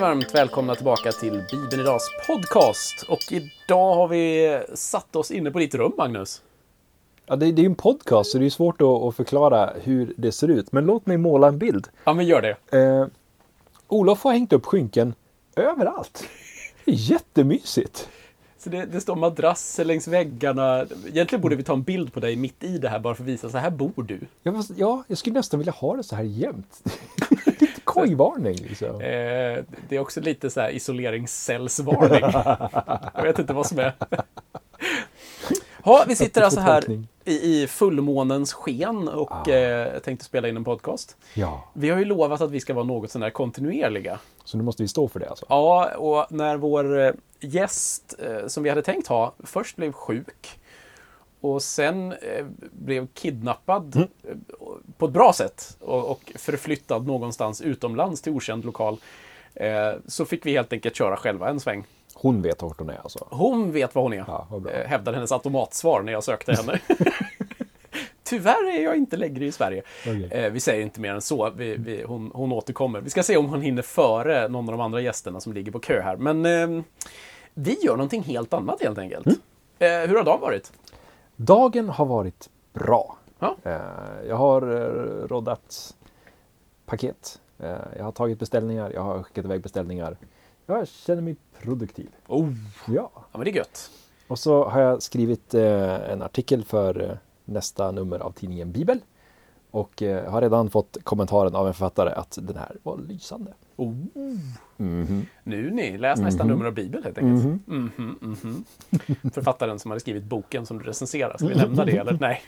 Varmt välkomna tillbaka till Bibeln Idags podcast. Och idag har vi satt oss inne på ditt rum, Magnus. Ja, det, det är ju en podcast så det är svårt att, att förklara hur det ser ut. Men låt mig måla en bild. Ja, men gör det. Eh, Olof har hängt upp skynken överallt. Det är jättemysigt. Så det, det står madrasser längs väggarna. Egentligen borde vi ta en bild på dig mitt i det här bara för att visa så här bor du. Ja, fast, ja jag skulle nästan vilja ha det så här jämt. Lite kojvarning liksom. Eh, det är också lite så här isoleringscellsvarning. Jag vet inte vad som är. Ja, vi sitter alltså här i, i fullmånens sken och Ah. eh, tänkte spela in en podcast. Ja, Vi har ju lovat att vi ska vara något sånär kontinuerliga. så nu måste vi stå för det alltså. Ja, och när vår eh, gäst eh, som vi hade tänkt ha först blev sjuk och sen eh, blev kidnappad Mm. eh, på ett bra sätt och, och förflyttad någonstans utomlands till okänd lokal eh, så fick vi helt enkelt köra själva en sväng. Hon vet vart hon är alltså. Hon vet vad hon är, Ja, eh, hävdade hennes automatsvar när jag sökte henne. Tyvärr är jag inte längre i Sverige. Eh, vi säger inte mer än så. Vi, vi, hon, hon återkommer. Vi ska se om hon hinner före någon av de andra gästerna som ligger på kö här. Men vi gör någonting helt annat helt enkelt. Mm. Hur har dagen varit? Dagen har varit bra. Ja. Eh, Jag har eh, roddat paket. Eh, Jag har tagit beställningar. Jag har skickat iväg beställningar. Jag känner mig produktiv. Oh, Ja. ja, men det är gött. Och så har jag skrivit en artikel för nästa nummer av tidningen Bibel. Och har redan fått kommentaren av en författare att den här var lysande. Oh. Mhm. Nu ni, läs nästa nummer av Bibeln helt enkelt. Mhm, mhm. Författaren som hade skrivit boken som du recenserar. Ska vi nämna det eller? Nej,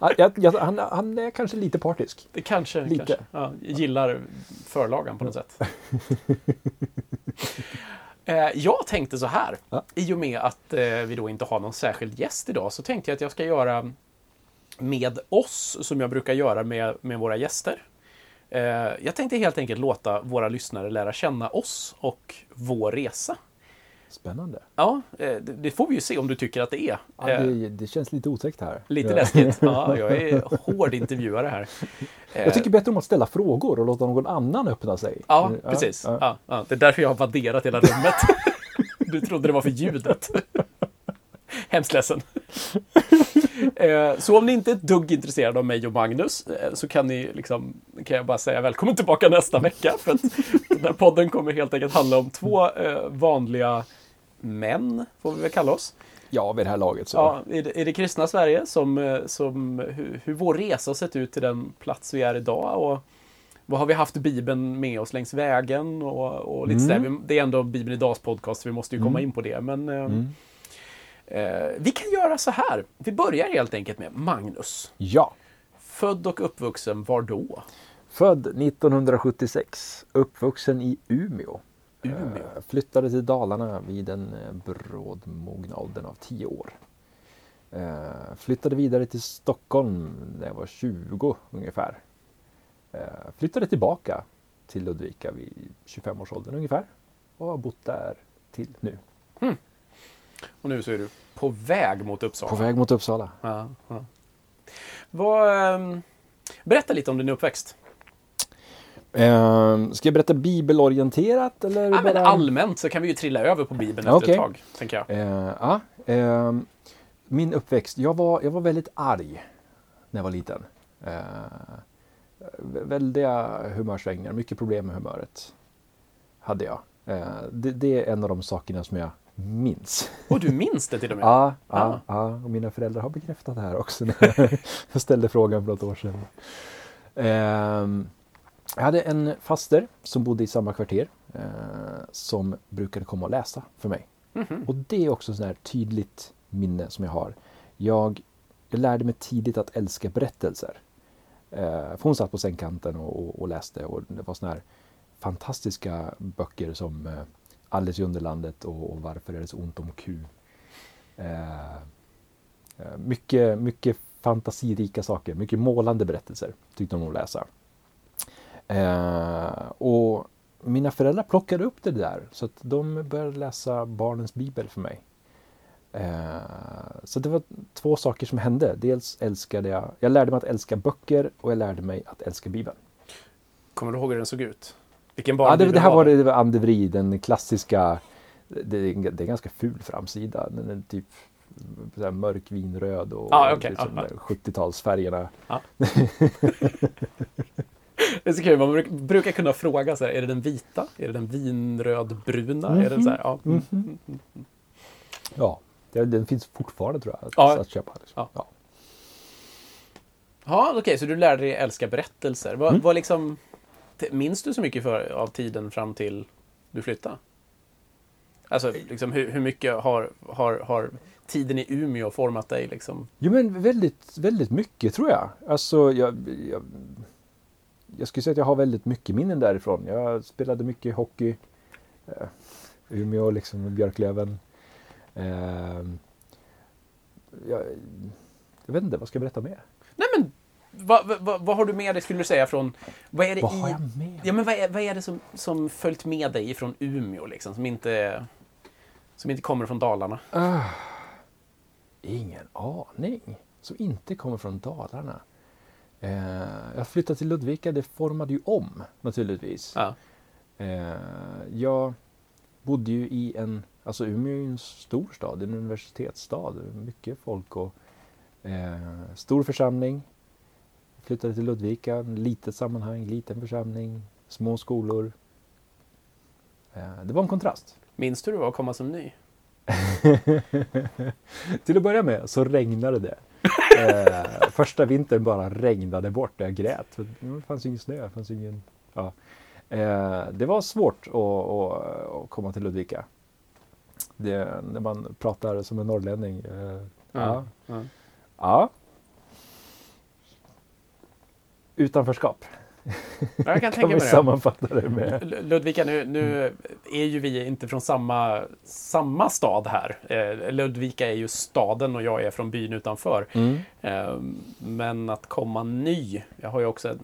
jag, jag, han, han är kanske lite partisk. det kanske. Lite. kanske. Ja, gillar förlagan på något sätt. Eh, Jag tänkte så här, Ja. i och med att eh, vi då inte har någon särskild gäst idag, så tänkte jag att jag ska göra med oss, som jag brukar göra med, med våra gäster. Eh, Jag tänkte helt enkelt låta våra lyssnare lära känna oss och vår resa. Spännande. Ja, eh, det det får vi ju se om du tycker att det är. Ja, Eh, det, det känns lite otäckt här. Lite läskigt. Ja, jag är hård intervjuare här. Jag tycker bättre om att ställa frågor och låta någon annan öppna sig. Ja, Mm, precis. Ja, ja. Det är därför jag har vadderat hela rummet. Du trodde det var för ljudet. Hemskt ledsen. Eh, Så om ni inte är ett dugg intresserade av mig och Magnus eh, så kan ni liksom, kan jag bara säga välkommen tillbaka nästa vecka. För att den här podden kommer helt enkelt handla om två eh, vanliga män, får vi väl kalla oss. Ja, vid det här laget så. Ja, i, det, I det kristna Sverige, som, som hur, hur vår resa har sett ut till den plats vi är idag. Och vad har vi haft Bibeln med oss längs vägen? Och, och lite Mm. sådär. Det är ändå Bibeln idags podcast, så vi måste ju komma in på det. Men Mm. Eh, vi kan göra så här. Vi börjar helt enkelt med Magnus. ja. Född och uppvuxen var då? Född 1976, uppvuxen i Umeå. Umeå. Eh, Flyttade till Dalarna vid den eh, brådmogna åldern av 10 år. Flyttade vidare till Stockholm när jag var 20 ungefär. Flyttade tillbaka till Ludvika vid 25-årsåldern ungefär. Och har bott där till nu. Och nu så är du på väg mot Uppsala. På väg mot Uppsala. Ja, ja. Vad, ehm, berätta lite om din uppväxt. Eh, Ska jag berätta bibelorienterat eller Ja, men bara... allmänt så kan vi ju trilla över på Bibeln efter ett tag, tänker jag. Eh, eh, min uppväxt. Jag var, jag var väldigt arg när jag var liten. Eh, vä- väldiga humörsvängningar, mycket problem med humöret. Hade jag. Eh, det, det är en av de sakerna som jag minns. Och du minns det till och med? Ja, ja, Ah. ja, och mina föräldrar har bekräftat det här också när jag ställde frågan för något år sedan. Ehm, jag hade en faster som bodde i samma kvarter eh, som brukade komma och läsa för mig. Mhm. Och det är också ett tydligt minne som jag har. Jag, jag lärde mig tidigt att älska berättelser. Eh, för hon satt på sängkanten och, och, och läste och det var såna här fantastiska böcker som eh, Alice i Underlandet och, och Varför är det så ont om Q. Eh, eh mycket, mycket fantasirika saker, mycket målande berättelser tyckte hon om att läsa. Eh, och mina föräldrar plockade upp det där så att de började läsa barnens bibel för mig. Eh, så det var två saker som hände. Dels älskade jag, jag lärde mig att älska böcker och jag lärde mig att älska bibeln. Kommer du ihåg hur den såg ut? Vilken Ja, barnbibel det, det här var det? det, det var Andevri, den klassiska. Det, det är ganska ful framsida. Den är typ så här mörk vinröd och Ah, okej. liksom Ja, där 70-talsfärgerna. Det är så kul, man bruk- brukar kunna fråga så här, är det den vita? Är det den vinrödbruna? Är det så här, ja. Mhm. Ja, det, den finns fortfarande tror jag att, Ja. att köpa. Liksom. Ja. Ja. Ja, okej, så du lärde dig älska berättelser. Vad, Mm. vad liksom, minns du så mycket för, av tiden fram till du flyttade? Alltså, liksom, hur, hur mycket har, har, har tiden i Umeå format dig? Liksom? Jo men väldigt, väldigt mycket tror jag. Alltså jag, jag, jag skulle säga att jag har väldigt mycket minnen därifrån. Jag spelade mycket hockey. Eh, Umeå liksom, Björklöven. Eh, jag, jag vet inte, vad ska jag berätta mer? Nej, men vad, vad- vad, har du med dig, skulle du säga, från... Vad är det Vad i... har jag med? Ja, men vad är, vad är det som, som följt med dig från Umeå, liksom, som inte, som inte kommer från Dalarna? Ah, ingen aning. Som inte kommer från Dalarna. Eh, jag flyttade till Ludvika, det formade ju om naturligtvis. Eh, jag bodde ju i en, alltså Umeå är ju en stor stad, en universitetsstad, mycket folk och eh, stor församling. Flyttade till Ludvika, litet sammanhang, liten församling, små skolor. Eh, det var en kontrast. Minns du hur det var att komma som ny? Till att börja med så regnade det. Eh, första vintern bara regnade bort och jag grät. För Det fanns ingen snö, det fanns ingen... Ja. Eh, det var svårt att, att, att komma till Ludvika. Det, när man pratar som en norrlänning. Eh, ja. Ja. ja. Utanförskap Jag kan kan vi det. sammanfatta det med. Ludvika, nu, nu är ju vi inte från samma, samma stad här. Eh, Ludvika är ju staden och jag är från byn utanför. Mm. Eh, men att komma ny, jag har ju också en,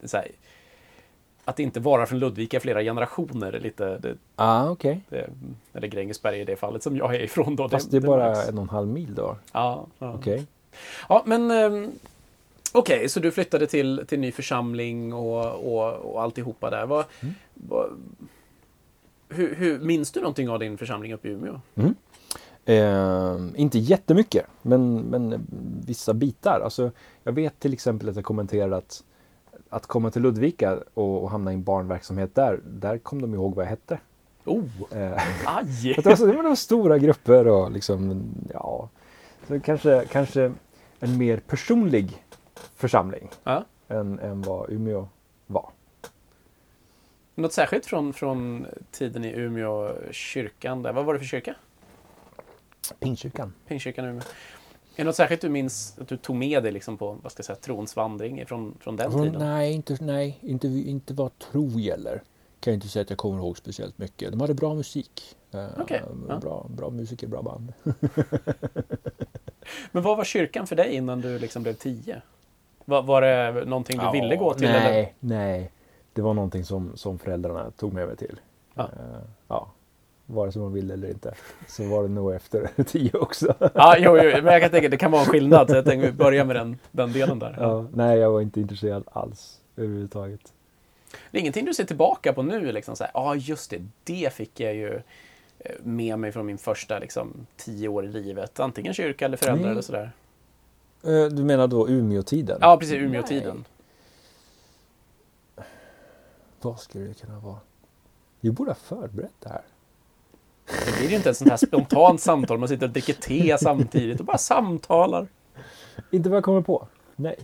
en, så här, att inte vara från Ludvika flera generationer är lite, det, Ah, okej. det, eller Grängesberg i det fallet som jag är ifrån då. Fast det är det bara märks. en och en halv mil då. Ja, ja. Okej. ja men ehm, okej, så du flyttade till, till ny församling och, och, och alltihopa där. Vad, Mm. vad, hur, hur, minns du någonting av din församling uppe i Umeå? Eh, inte jättemycket, men, men vissa bitar. Alltså, jag vet till exempel att jag kommenterade att, att komma till Ludvika och, och hamna i en barnverksamhet där, där kom de ihåg vad jag hette. Oh, Eh, aj! att det, var var stora grupper och liksom, ja. Så kanske, kanske en mer personlig församling Ja. än, än vad Umeå var. Något särskilt från, från tiden i Umeå, kyrkan där. Vad var det för kyrka? Pingstkyrkan i Umeå. Är det något särskilt du minns att du tog med dig liksom på vad ska jag säga, trons vandring från, från den tiden? nej, inte, nej inte, inte vad tro gäller. Kan jag inte säga att jag kommer ihåg speciellt mycket. De hade bra musik. Eh, Okej, ja. bra, bra musiker, bra band. Men vad var kyrkan för dig innan du liksom blev tio? Var, var det någonting du Ja, ville gå till? Nej, Eller? nej. Det var någonting som, som föräldrarna tog med mig till. Ja. Eh, ja. Vare sig man ville eller inte. Så var det nog efter tio också. Ja, jo, jo, men jag kan tänka det kan vara en skillnad. Så jag tänker vi börjar med den, den delen där. Ja, nej, jag var inte intresserad alls överhuvudtaget. Det är ingenting du ser tillbaka på nu? Liksom så ja, just det, det fick jag ju eh, med mig från min första liksom, tio år i livet. Antingen kyrka eller föräldrar Nej. eller sådär. Eh, Du menar då Umeå-tiden? Ja, precis. Umeå-tiden. Vad skulle det kunna vara? Vi borde ha förberett det här. Det blir ju inte ett sånt här spontant samtal. Man sitter och dricker te samtidigt och bara samtalar. Inte vad jag kommer på. Nej,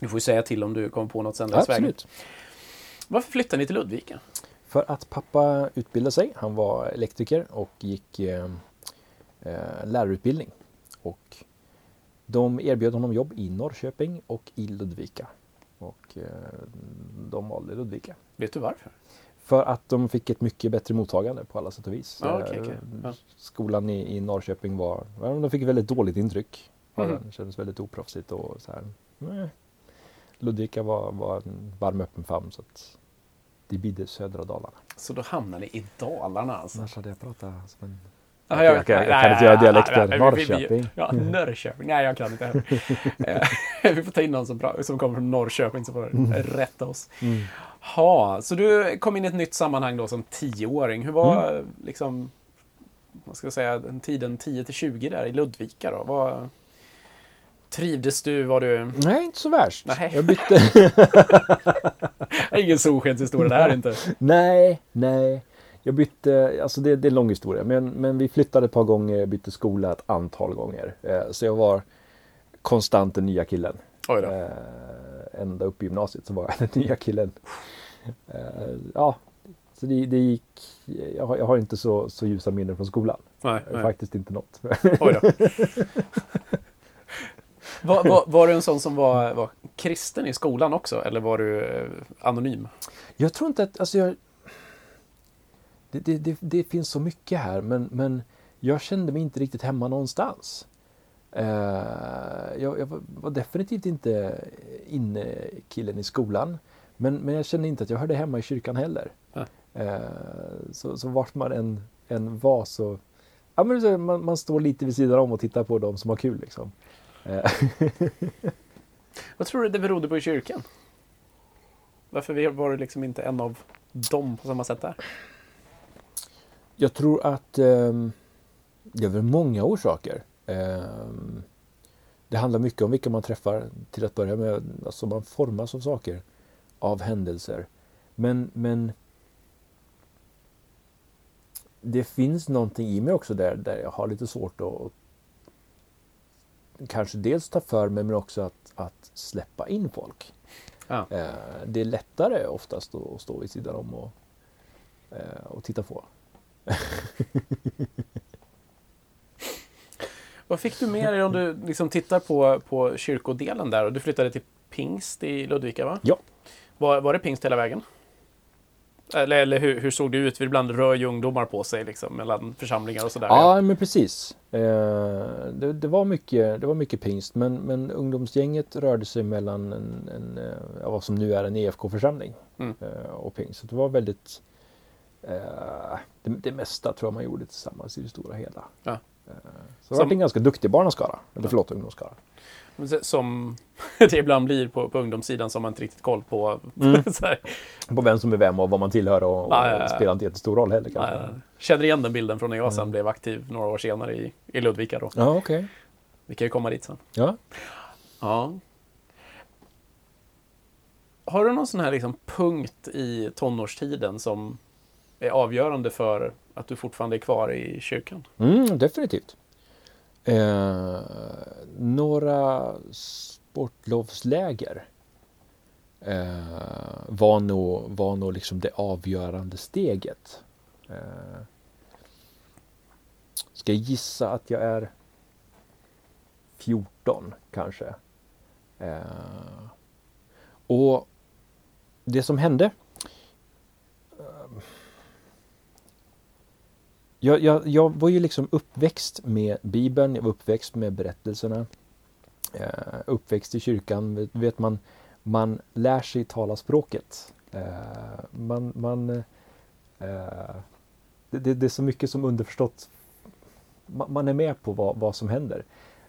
Du får ju säga till om du kommer på något sen absolut. Varför flyttade ni till Ludvika? För att pappa utbildade sig. Han var elektriker och gick eh, eh, lärarutbildning. Och de erbjöd honom jobb i Norrköping och i Ludvika. Och eh, de valde Ludvika. Vet du varför? För att de fick ett mycket bättre mottagande på alla sätt och vis. Ja, okej, Eh, okej. Ja. Skolan i, i Norrköping var, de fick väldigt dåligt intryck. den. Det kändes väldigt oproffsigt och så här. eh. Ludvika var, var en varm öppen famn så att det bidde södra Dalarna. Så då hamnar ni i Dalarna alltså? Annars hade jag pratat som en... Ja, jag kan- jag kan inte göra dialekten. Norrköping. Ja, Norrköping. Nej, jag kan inte heller. Eh, vi får ta in någon som, bra, som kommer från Norrköping som får rätta oss. Mm. Ha, så du kom in i ett nytt sammanhang då som tioåring. Hur var Mm. liksom, vad ska jag säga, den tiden 10 till 20 där i Ludvika då? Vad, trivdes du? Var du... Nej, inte så värst. Nej. Jag bytte... Ingen solskenshistoria det här inte. nej, nej. Jag bytte, alltså det, det är en lång historia, men, men vi flyttade ett par gånger, bytte skola ett antal gånger. Eh, så jag var konstant den nya killen. Oj då. Eh, ända upp i gymnasiet så var jag den nya killen. Eh, ja, så det, det gick, jag har, jag har inte så, så ljusa minnen från skolan. Nej, nej. Faktiskt inte något. Oj då. Var, var, var du en sån som var, var kristen i skolan också? Eller var du anonym? Jag tror inte att, alltså jag... Det, det, det, det finns så mycket här men, men jag kände mig inte riktigt hemma någonstans. Eh, jag, jag var- definitivt inte inne killen i skolan. Men, men jag kände inte att jag hörde hemma i kyrkan heller. Eh, så, så vart man än, än var så... Ja, men man, man står lite vid sidan om och tittar på de som har kul liksom. Eh, Vad tror du det berodde på i kyrkan? Varför var du liksom inte en av dem på samma sätt där? Jag tror att ehm, det är väl många orsaker. Ehm, det handlar mycket om vilka man träffar till att börja med. Alltså man formas av saker, av händelser. Men, men det finns någonting i mig också där, där jag har lite svårt att, kanske dels ta för mig men också att, att släppa in folk. Ja. Eh, det är lättare oftast att stå vid sidan om och, eh, och titta på. Vad fick du med dig om du liksom tittar på, på kyrkodelen där? Och du flyttade till Pingst i Ludvika, va? Ja. Var, var det Pingst hela vägen? Eller, eller hur, hur såg det ut? För ibland rör ju ungdomar på sig liksom, mellan församlingar och sådär. Ja, men precis. Eh, det, det, var mycket, det var mycket pingst, men, men ungdomsgänget rörde sig mellan en, en, eh, vad som nu är en EFK-församling Mm. eh, och pingst. Så det var väldigt... Eh, det, det mesta tror jag man gjorde tillsammans i det stora hela. Ja. Eh, så det Som- var en ganska duktig barnaskara, eller förlåt, ungdomsskara. Som det ibland blir på, på ungdomssidan som man inte riktigt koll på. Mm. På vem som är vem och vad man tillhör och, och Ja, ja, ja. spelar inte jättestor roll heller kanske. ja, jag känner igen den bilden från när jag sen Mm. blev aktiv några år senare i, i Ludvika. Då. Ja, okej. Vi kan ju komma dit sen. Ja. Ja. Har du någon sån här liksom punkt i tonårstiden som är avgörande för att du fortfarande är kvar i kyrkan? Mm, definitivt. Eh, några sportlovsläger eh, var nog, var nog liksom det avgörande steget. Eh, ska jag gissa att jag är 14 kanske. Eh, och det som hände jag, jag, jag var ju liksom uppväxt med Bibeln, jag var uppväxt med berättelserna. Eh, uppväxt i kyrkan, vet, vet man, man lär sig tala språket. Eh, man, man, eh, det, det, det är så mycket som underförstått, man, man är med på vad, vad som händer.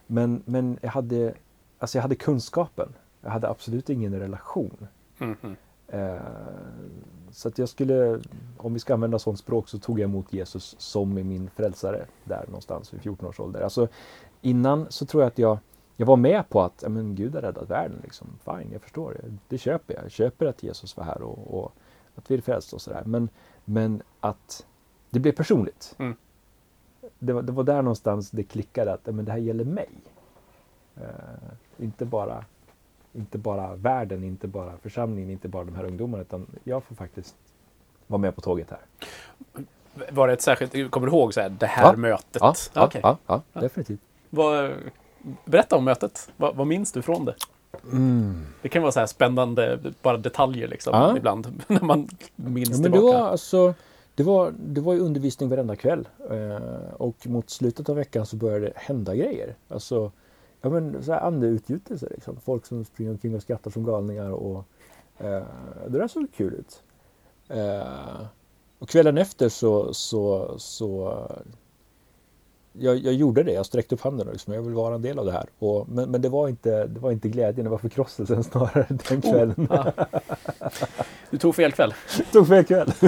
Men, men jag, hade, alltså jag hade kunskapen, jag hade absolut ingen relation. Mm -hmm så att jag skulle, om vi ska använda sånt språk, så tog jag emot Jesus som min frälsare där någonstans vid 14 års ålder. Alltså, innan så tror jag att jag, jag var med på att men Gud har räddat världen. Liksom. Fine, jag förstår. Det, det köper jag. Jag köper att Jesus var här och, och att vi är frälsta och sådär. Men, men att det blev personligt. Mm. Det, var, det var där någonstans det klickade att men det här gäller mig. Eh, inte bara inte bara världen, inte bara församlingen, inte bara de här ungdomarna utan jag får faktiskt vara med på tåget här. Var det ett särskilt, kommer du ihåg så här, det här Ja. mötet? Ja, ja, Okej. ja, ja definitivt. Vad, berätta om mötet. Vad, vad minns du från det? Mm. Det kan vara så här spännande, bara detaljer liksom, Ja. ibland. När man minns Ja, men det tillbaka. var alltså det var, det var ju undervisning varenda kväll eh, och mot slutet av veckan så började det hända grejer. Alltså, ja men så här andeutgjutelser liksom. Folk som springer omkring och skrattar som galningar och eh, det där såg kul ut. Eh, och kvällen efter så, så, så jag, jag gjorde det, jag sträckte upp handen och liksom, jag vill vara en del av det här. Och, men men det, var inte, det var inte glädjen, det var förkrosselsen snarare den kvällen. Oh, ah. Du tog fel kväll. tog fel kväll.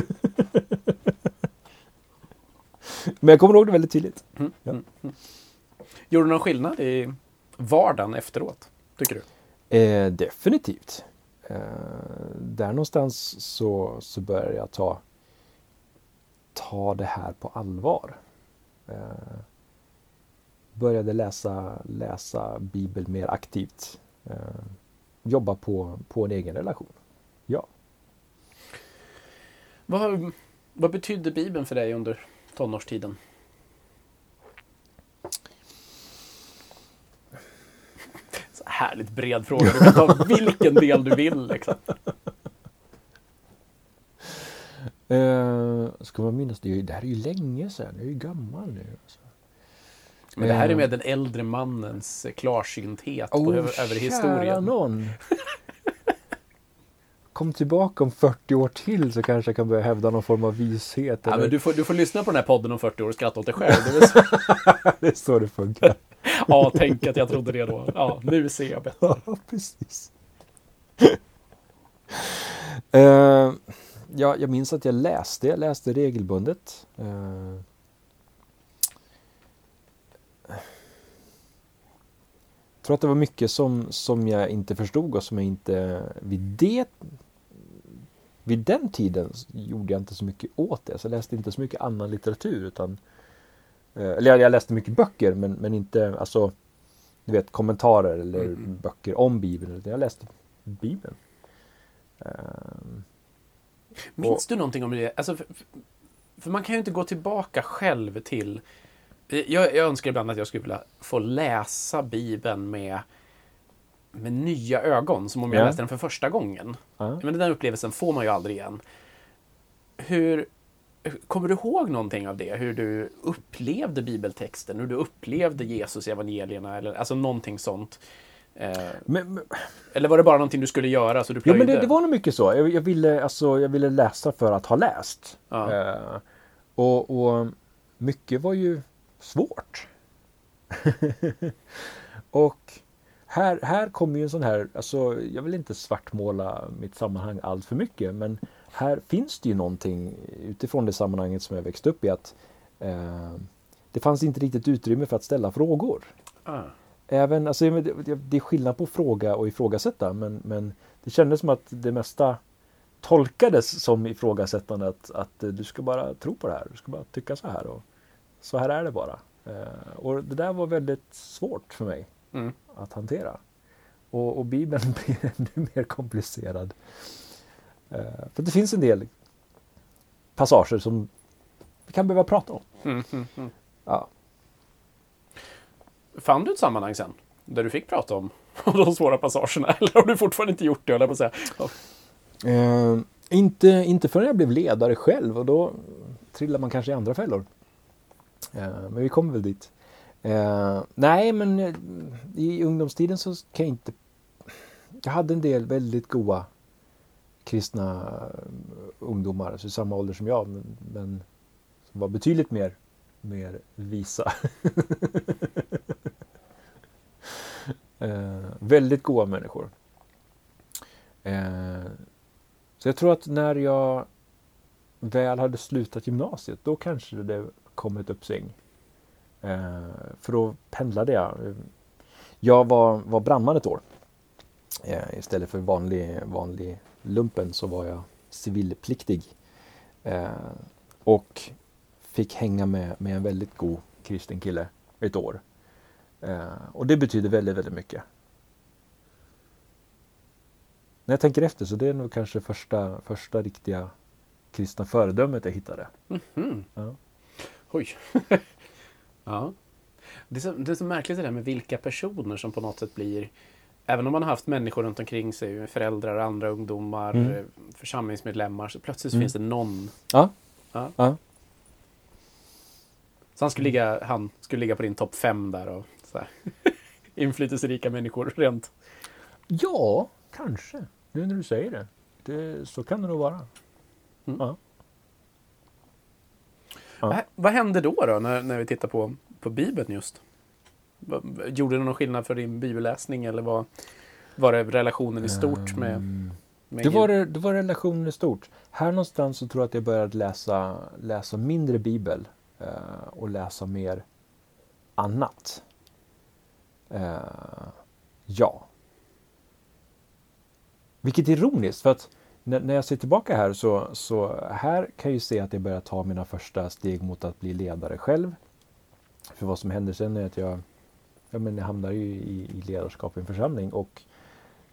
men jag kommer ihåg det väldigt tydligt. Mm, ja. mm, mm. Gjorde du någon skillnad i vardagen efteråt, tycker du? Eh, definitivt. Eh, där någonstans så, så började jag ta, ta det här på allvar. Eh, började läsa, läsa Bibeln mer aktivt. Eh, jobba på, på en egen relation. Ja. Vad, vad betydde Bibeln för dig under tonårstiden? Så härligt bred fråga. Du kan ta vilken del du vill. Liksom. Uh, ska man minnas det? Det här är ju länge sedan. Jag är ju gammal nu. Alltså. Men det här är eh. med den äldre mannens klarsynthet oh, på, över historien. någon. Kom tillbaka om 40 år till så kanske jag kan börja hävda någon form av vishet. Ja, men du, får, du får lyssna på den här podden om 40 år och skratta åt dig själv. Det är, så... det är så det funkar. ja, tänk att jag trodde det då. Ja, nu ser jag bättre. Ja, precis. uh, ja, jag minns att jag läste, jag läste regelbundet. Uh, jag tror att det var mycket som, som jag inte förstod och som jag inte vid det vid den tiden gjorde jag inte så mycket åt det. Så jag läste inte så mycket annan litteratur utan eh, eller jag läste mycket böcker men, men inte alltså du vet kommentarer eller mm. böcker om Bibeln. Jag läste Bibeln. Um, Minns och, du någonting om det? Alltså, för, för, man kan ju inte gå tillbaka själv till... Jag, jag önskar ibland att jag skulle vilja få läsa Bibeln med, med nya ögon, som om jag ja. läste den för första gången. Ja. Men den upplevelsen får man ju aldrig igen. Hur, Kommer du ihåg någonting av det? Hur du upplevde bibeltexten? Hur du upplevde Jesus i evangelierna? Eller, alltså någonting sånt. Eh, men, men, eller var det bara någonting du skulle göra så du plöjde? Ja, men det, det var nog mycket så. Jag, jag, ville, alltså, jag ville läsa för att ha läst. Ja. Eh, och, och mycket var ju svårt. och här, här kommer ju en sån här, alltså jag vill inte svartmåla mitt sammanhang allt för mycket men här finns det ju någonting utifrån det sammanhanget som jag växte upp i att eh, det fanns inte riktigt utrymme för att ställa frågor. Ah. Även, alltså, det är skillnad på fråga och ifrågasätta men, men det kändes som att det mesta tolkades som ifrågasättande att, att du ska bara tro på det här, du ska bara tycka så här och så här är det bara. Eh, och det där var väldigt svårt för mig mm. att hantera. Och, och Bibeln blir ännu mer komplicerad. Eh, för det finns en del passager som vi kan behöva prata om. Mm, mm, mm. Ja. Fann du ett sammanhang sen? Där du fick prata om de svåra passagerna? Eller har du fortfarande inte gjort det? Jag på säga. Oh. Eh, inte, inte förrän jag blev ledare själv och då trillar man kanske i andra fällor. Eh, men vi kommer väl dit. Eh, nej, men eh, i ungdomstiden så kan jag inte... Jag hade en del väldigt goa kristna eh, ungdomar, alltså i samma ålder som jag, men, men som var betydligt mer, mer visa. eh, väldigt goda människor. Eh, så jag tror att när jag väl hade slutat gymnasiet, då kanske det kom ett uppsving. Eh, för då pendlade jag. Jag var, var brandman ett år. Eh, istället för vanlig, vanlig lumpen så var jag civilpliktig. Eh, och fick hänga med, med en väldigt god kristen kille ett år. Eh, och det betyder väldigt, väldigt mycket. När jag tänker efter så det är nog kanske första, första riktiga kristna föredömet jag hittade. Mm -hmm. ja. Oj. ja. Det är, så, det är så märkligt det där med vilka personer som på något sätt blir Även om man har haft människor runt omkring sig, föräldrar, andra ungdomar, mm. Eh, församlingsmedlemmar, så plötsligt mm. finns det någon. Ja. ja. ja. Så han skulle ligga, han skulle ligga på din topp fem där och så här. inflytelserika människor rent. Ja, kanske. Nu när du säger det. det så kan det nog vara. Mm. Ja. Ja. Vad, vad hände då, då när, när vi tittar på, på Bibeln just? Gjorde det någon skillnad för din bibelläsning eller var, var det relationen i stort med, Ehm, med Det var, det var relationen i stort. Här någonstans så tror jag att jag började läsa, läsa mindre bibel eh, och läsa mer annat. Eh, ja. Vilket är ironiskt för att när, när jag ser tillbaka här så, så här kan jag ju se att jag börjar ta mina första steg mot att bli ledare själv. För vad som händer sen är att jag, ja, men hamnar ju i, i ledarskap i en församling och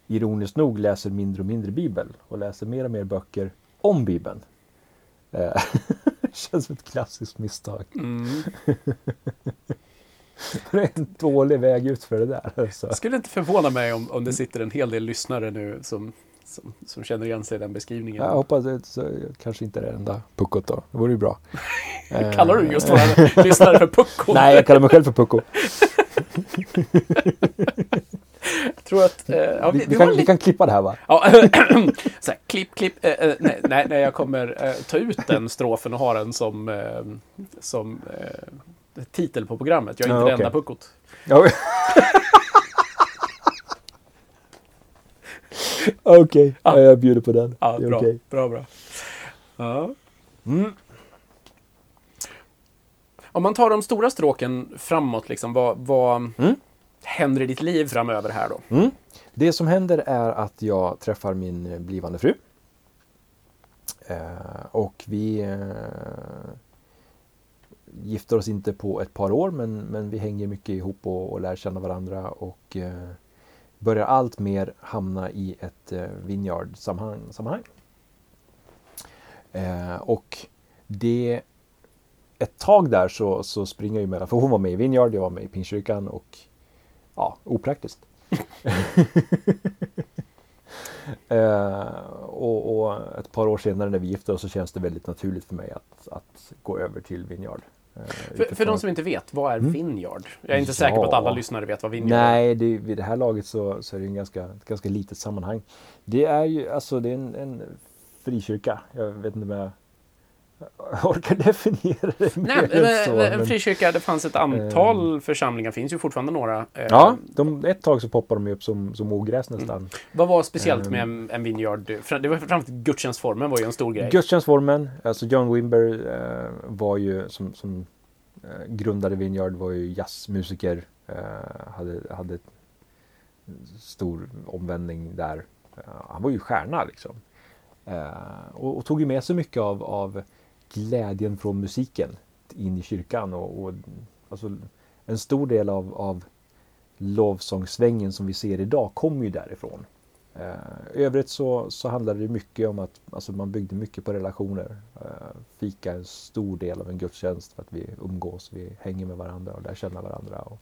ironiskt nog läser mindre och mindre bibel och läser mer och mer böcker om bibeln. Eh, känns som ett klassiskt misstag. Mm. Det är en dålig väg ut för det där. Alltså. Det skulle inte förvåna mig om, om det sitter en hel del lyssnare nu som, som, som känner igen sig i den beskrivningen. Jag hoppas att så, kanske inte är det enda puckot då. Det vore ju bra. Eh, Kallar du just våra lyssnare för puckon? Nej, jag kallar mig själv för pucko. Jag tror att... Eh, ja, Vi, vi, kan, vi kan klippa det här va? Ja, så här, klipp, klipp. Eh, eh, nej, nej, nej, jag kommer eh, ta ut den strofen och ha den som, eh, som eh, titel på programmet. Jag är Ja, inte det okej. enda puckot. Ja. Okej, Ja. jag bjuder på den. Ja, det bra, okej. bra, bra. Ja. Mm. Om man tar de stora stråken framåt, liksom, vad, vad Mm. händer i ditt liv framöver här då? Mm. Det som händer är att jag träffar min blivande fru. Eh, och vi eh, gifter oss inte på ett par år men, men vi hänger mycket ihop och, och lär känna varandra och eh, börjar allt mer hamna i ett eh, vineyard-sammanhang. sammanhang. Eh, och det ett tag där så, så springer jag ju mellan, för hon var med i Vineyard, jag var med i Pingstkyrkan och ja, opraktiskt. eh, och, och ett par år senare när vi gifte oss så känns det väldigt naturligt för mig att, att gå över till Vineyard. Eh, För, för de som inte vet, vad är Mm. Vineyard? Jag är inte säker på att Ja. alla lyssnare vet vad Vineyard är. Nej, det, vid det här laget så, så är det en ganska, ett ganska litet sammanhang. Det är ju alltså det är en, en frikyrka. Jag vet inte om jag orkar definiera det Nej, mer än så. men, en men- frikyrka, det fanns ett antal församlingar, finns ju fortfarande några. Eh, Ja, de, ett tag så poppar de ju upp som, som ogräs nästan. Vad var speciellt med en, en Vineyard? Det var framförallt gudstjänstformen var ju en stor grej. Gudstjänstformen, alltså John Wimber eh, var ju som, som eh, grundade Vineyard var ju jazzmusiker. Eh, hade, hade stor omvändning där. Eh, han var ju stjärna liksom. Eh, och, och tog ju med sig mycket av, av glädjen från musiken in i kyrkan. Och, och, alltså, en stor del av, av lovsångssvängen som vi ser idag kommer ju därifrån. Eh, I övrigt så, så handlade det mycket om att alltså man byggde mycket på relationer. Eh, fika är en stor del av en gudstjänst för att vi umgås, vi hänger med varandra och lär känna varandra. Och,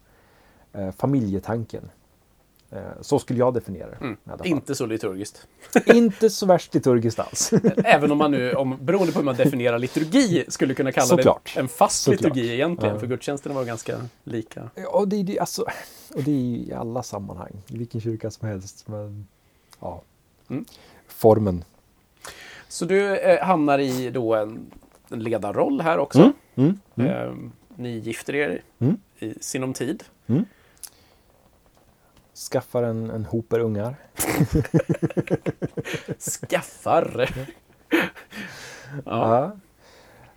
eh, familjetanken. Eh, så skulle jag definiera det. Mm. Inte så liturgiskt. Inte så värst liturgiskt alls. Även om man nu, om, beroende på hur man definierar liturgi, skulle kunna kalla Såklart. det en fast Såklart. liturgi egentligen. Ja. För gudstjänsterna var ganska lika. och, det, är alltså, och det är i alla sammanhang, i vilken kyrka som helst. Men, ja. Mm. Formen. Så du eh, hamnar i då en, en ledarroll här också. Mm. Eh, ni gifter er Mm. i sinom tid. Skaffar en, en hoper ungar. Skaffar. ja. Ja.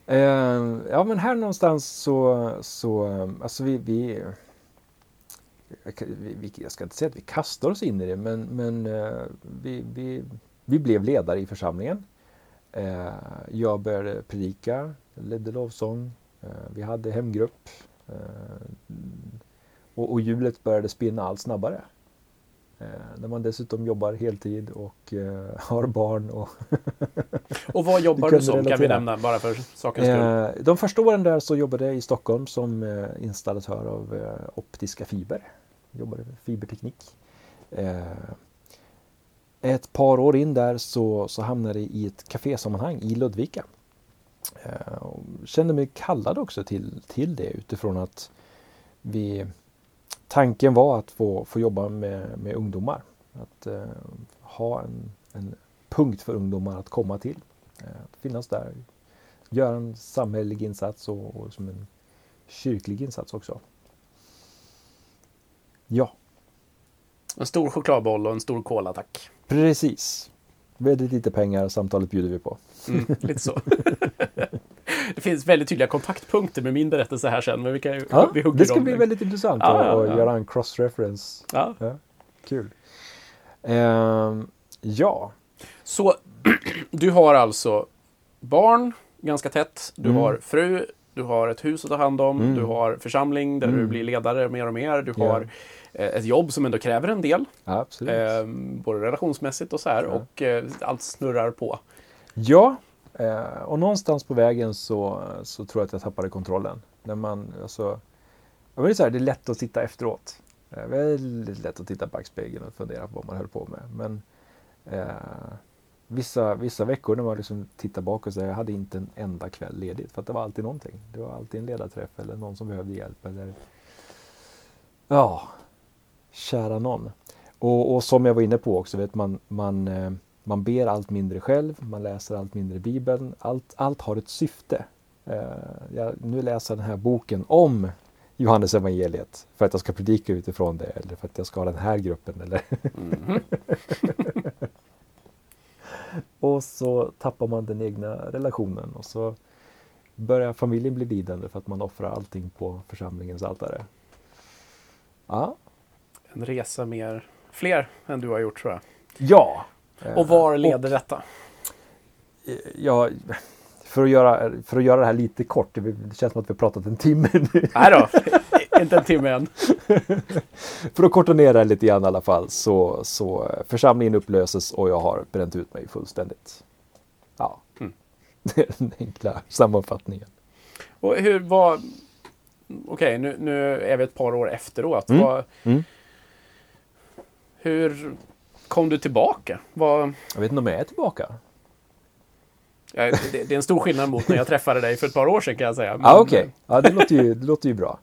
Eh, ja men här någonstans så, så alltså vi, vi, jag ska inte säga att vi kastar oss in i det men, men eh, vi, vi, vi blev ledare i församlingen. Eh, jag började predika, ledde lovsång, eh, vi hade hemgrupp och, och hjulet började spinna allt snabbare. Eh, när man dessutom jobbar heltid och eh, har barn och Och vad jobbar Du du som, kan vi relatera. nämna, bara för sakens skull? Eh, de första åren där så jobbade jag i Stockholm som installatör av optiska fiber. Jobbade med fiberteknik. Ett par år in där så, så hamnade jag i ett kafésammanhang i Ludvika. Kände mig kallad också till, till det utifrån att vi Tanken var att få, få jobba med, med ungdomar. Att eh, ha en, en punkt för ungdomar att komma till. Eh, att finnas där, göra en samhällelig insats och, och som en kyrklig insats också. Ja, En stor chokladboll och en stor cola, tack. precis. Väldigt lite pengar, samtalet bjuder vi på. Mm, lite så. det finns väldigt tydliga kontaktpunkter med min berättelse här sen, men vi, kan, Ja, vi hugger det ska dem. bli väldigt intressant Ja, att ja, ja. göra en cross-reference. Ja. Ja, kul. Ehm, ja, Så du har alltså barn ganska tätt, du Mm. har fru, du har ett hus att ta hand om, Mm. du har församling där du Mm. blir ledare mer och mer, du har eh, ett jobb som ändå kräver en del, absolut. eh, både relationsmässigt och så här, Ja. och eh, allt snurrar på. Ja, eh, och någonstans på vägen så, så tror jag att jag tappade kontrollen. När man, alltså, jag så här, det är lätt att titta efteråt. Eh, väldigt lätt att titta i backspegeln och fundera på vad man höll på med. Men eh, vissa, vissa veckor när man liksom tittar bakåt så jag hade inte en enda kväll ledigt. För att det var alltid någonting. Det var alltid en ledarträff eller någon som behövde hjälp. Eller, ja, kära någon. Och, och som jag var inne på också, vet man, man, eh, man ber allt mindre själv, man läser allt mindre Bibeln. Allt, allt har ett syfte. Eh, jag, nu läser jag den här boken om Johannes evangeliet för att jag ska predika utifrån det eller för att jag ska ha den här gruppen. Eller Mhm. och så tappar man den egna relationen och så börjar familjen bli lidande för att man offrar allting på församlingens altare. Ja. En resa mer, fler än du har gjort tror jag. Ja. Och var leder detta? Ja, för att, göra, för att göra det här lite kort, det känns som att vi har pratat en timme nu. Nej då, inte en timme än. För att korta ner det här lite grann i alla fall så, så eh, församlingen upplöses och jag har bränt ut mig fullständigt. Ja, Mm. det är den enkla sammanfattningen. Och hur var... Okej, nu, nu är vi ett par år efteråt. Mm. Vad, Mm. hur kom du tillbaka? Vad, Jag vet inte om jag är tillbaka. ja, det, det är en stor skillnad mot när jag träffade dig för ett par år sedan kan jag säga. Men- Ja, okej. Ja, det låter ju, det låter ju bra.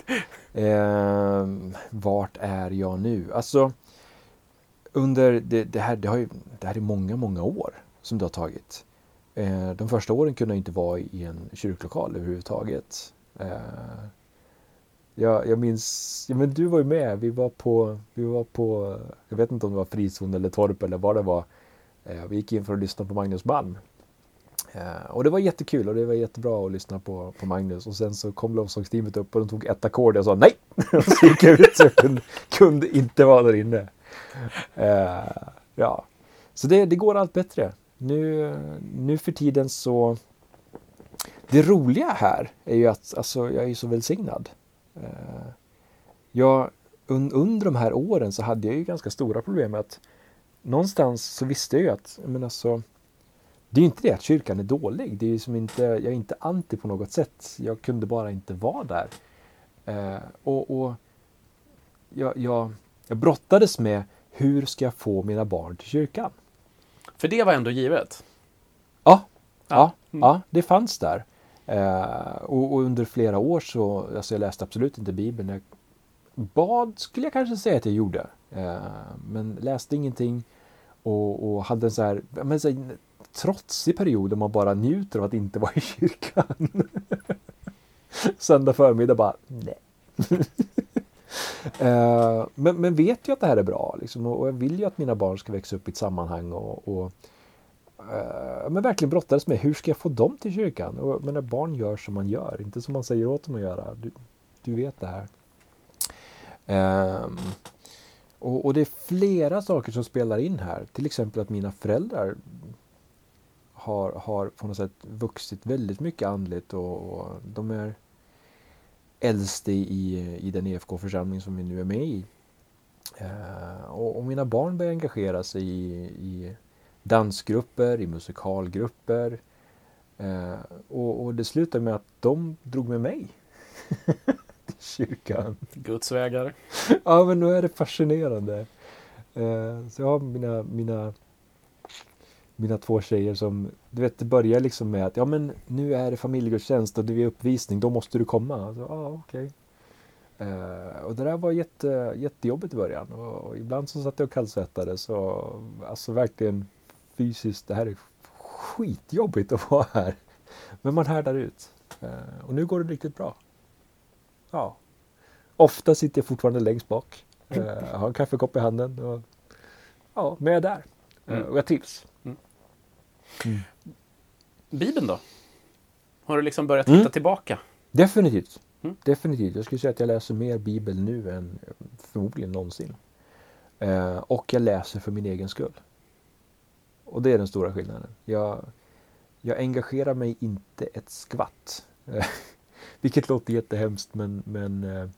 Ehm, vart är jag nu? Alltså, under det, det här, det, har ju, det här är många, många år som det har tagit. Eh, de första åren kunde jag inte vara i en kyrklokal överhuvudtaget. Eh, jag, jag minns, ja, men du var ju med, vi var på, vi var på, jag vet inte om det var frizon eller torp eller vad det var. Eh, vi gick in för att lyssna på Magnus Malm. Eh, och det var jättekul och det var jättebra att lyssna på, på Magnus. Och sen så kom lovsångsteamet upp och de tog ett ackord och jag sa nej! och så gick jag ut så jag kunde, kunde inte vara där inne. Eh, ja. Så det, det går allt bättre. Nu, nu för tiden så... Det roliga här är ju att alltså, jag är så välsignad. Eh, jag, un, under de här åren så hade jag ju ganska stora problem med att någonstans så visste jag ju att men alltså, det är ju inte det att kyrkan är dålig. Det är som inte, jag är inte anti på något sätt. Jag kunde bara inte vara där. Eh, och och jag, jag, jag brottades med hur ska jag få mina barn till kyrkan? För det var ändå givet. Ja, ja, Mm. ja det fanns där. Eh, och, och under flera år så, alltså jag läste absolut inte Bibeln. Jag bad skulle jag kanske säga att jag gjorde. Eh, men läste ingenting. Och, och hade en så här, men så här trotsig period där man bara njuter av att inte vara i kyrkan. Söndag förmiddag bara, nej. Eh, men, men vet ju att det här är bra liksom, och och jag vill ju att mina barn ska växa upp i ett sammanhang och, och eh, men verkligen brottades med hur ska jag få dem till kyrkan? Och, men när barn gör som man gör, inte som man säger åt dem att göra. Du, du vet det här. Eh, och, och det är flera saker som spelar in här. Till exempel att mina föräldrar har, har på något sätt vuxit väldigt mycket andligt och, och de är äldst i, i, i den EFK-församling som vi nu är med i. Eh, och, och mina barn börjar engagera sig i, i dansgrupper, i musikalgrupper. Eh, och, och det slutade med att de drog med mig till kyrkan. Guds vägar. Ja, men nu är det fascinerande. Eh, så jag har mina, mina, mina två tjejer som, du vet, det börjar liksom med att ja, men nu är det familjegudstjänst och det är uppvisning, då måste du komma. Alltså, ja, okej. Eh, och det där var jätte, jättejobbigt i början och, och ibland så satt jag och kallsvettades och alltså verkligen fysiskt, det här är skitjobbigt att vara här. Men man härdar ut. Eh, och nu går det riktigt bra. ja. Ofta sitter jag fortfarande längst bak. Eh, har en kaffekopp i handen. Och, ja, men jag är där. Eh, Mm. och jag trivs. Bibeln då? Har du liksom börjat Mm. hitta tillbaka? Definitivt. Mm. Definitivt. Jag skulle säga att jag läser mer bibel nu än förmodligen någonsin. Och jag läser för min egen skull. Och det är den stora skillnaden. Jag, jag engagerar mig inte ett skvatt. Vilket låter jättehemskt men, men eh,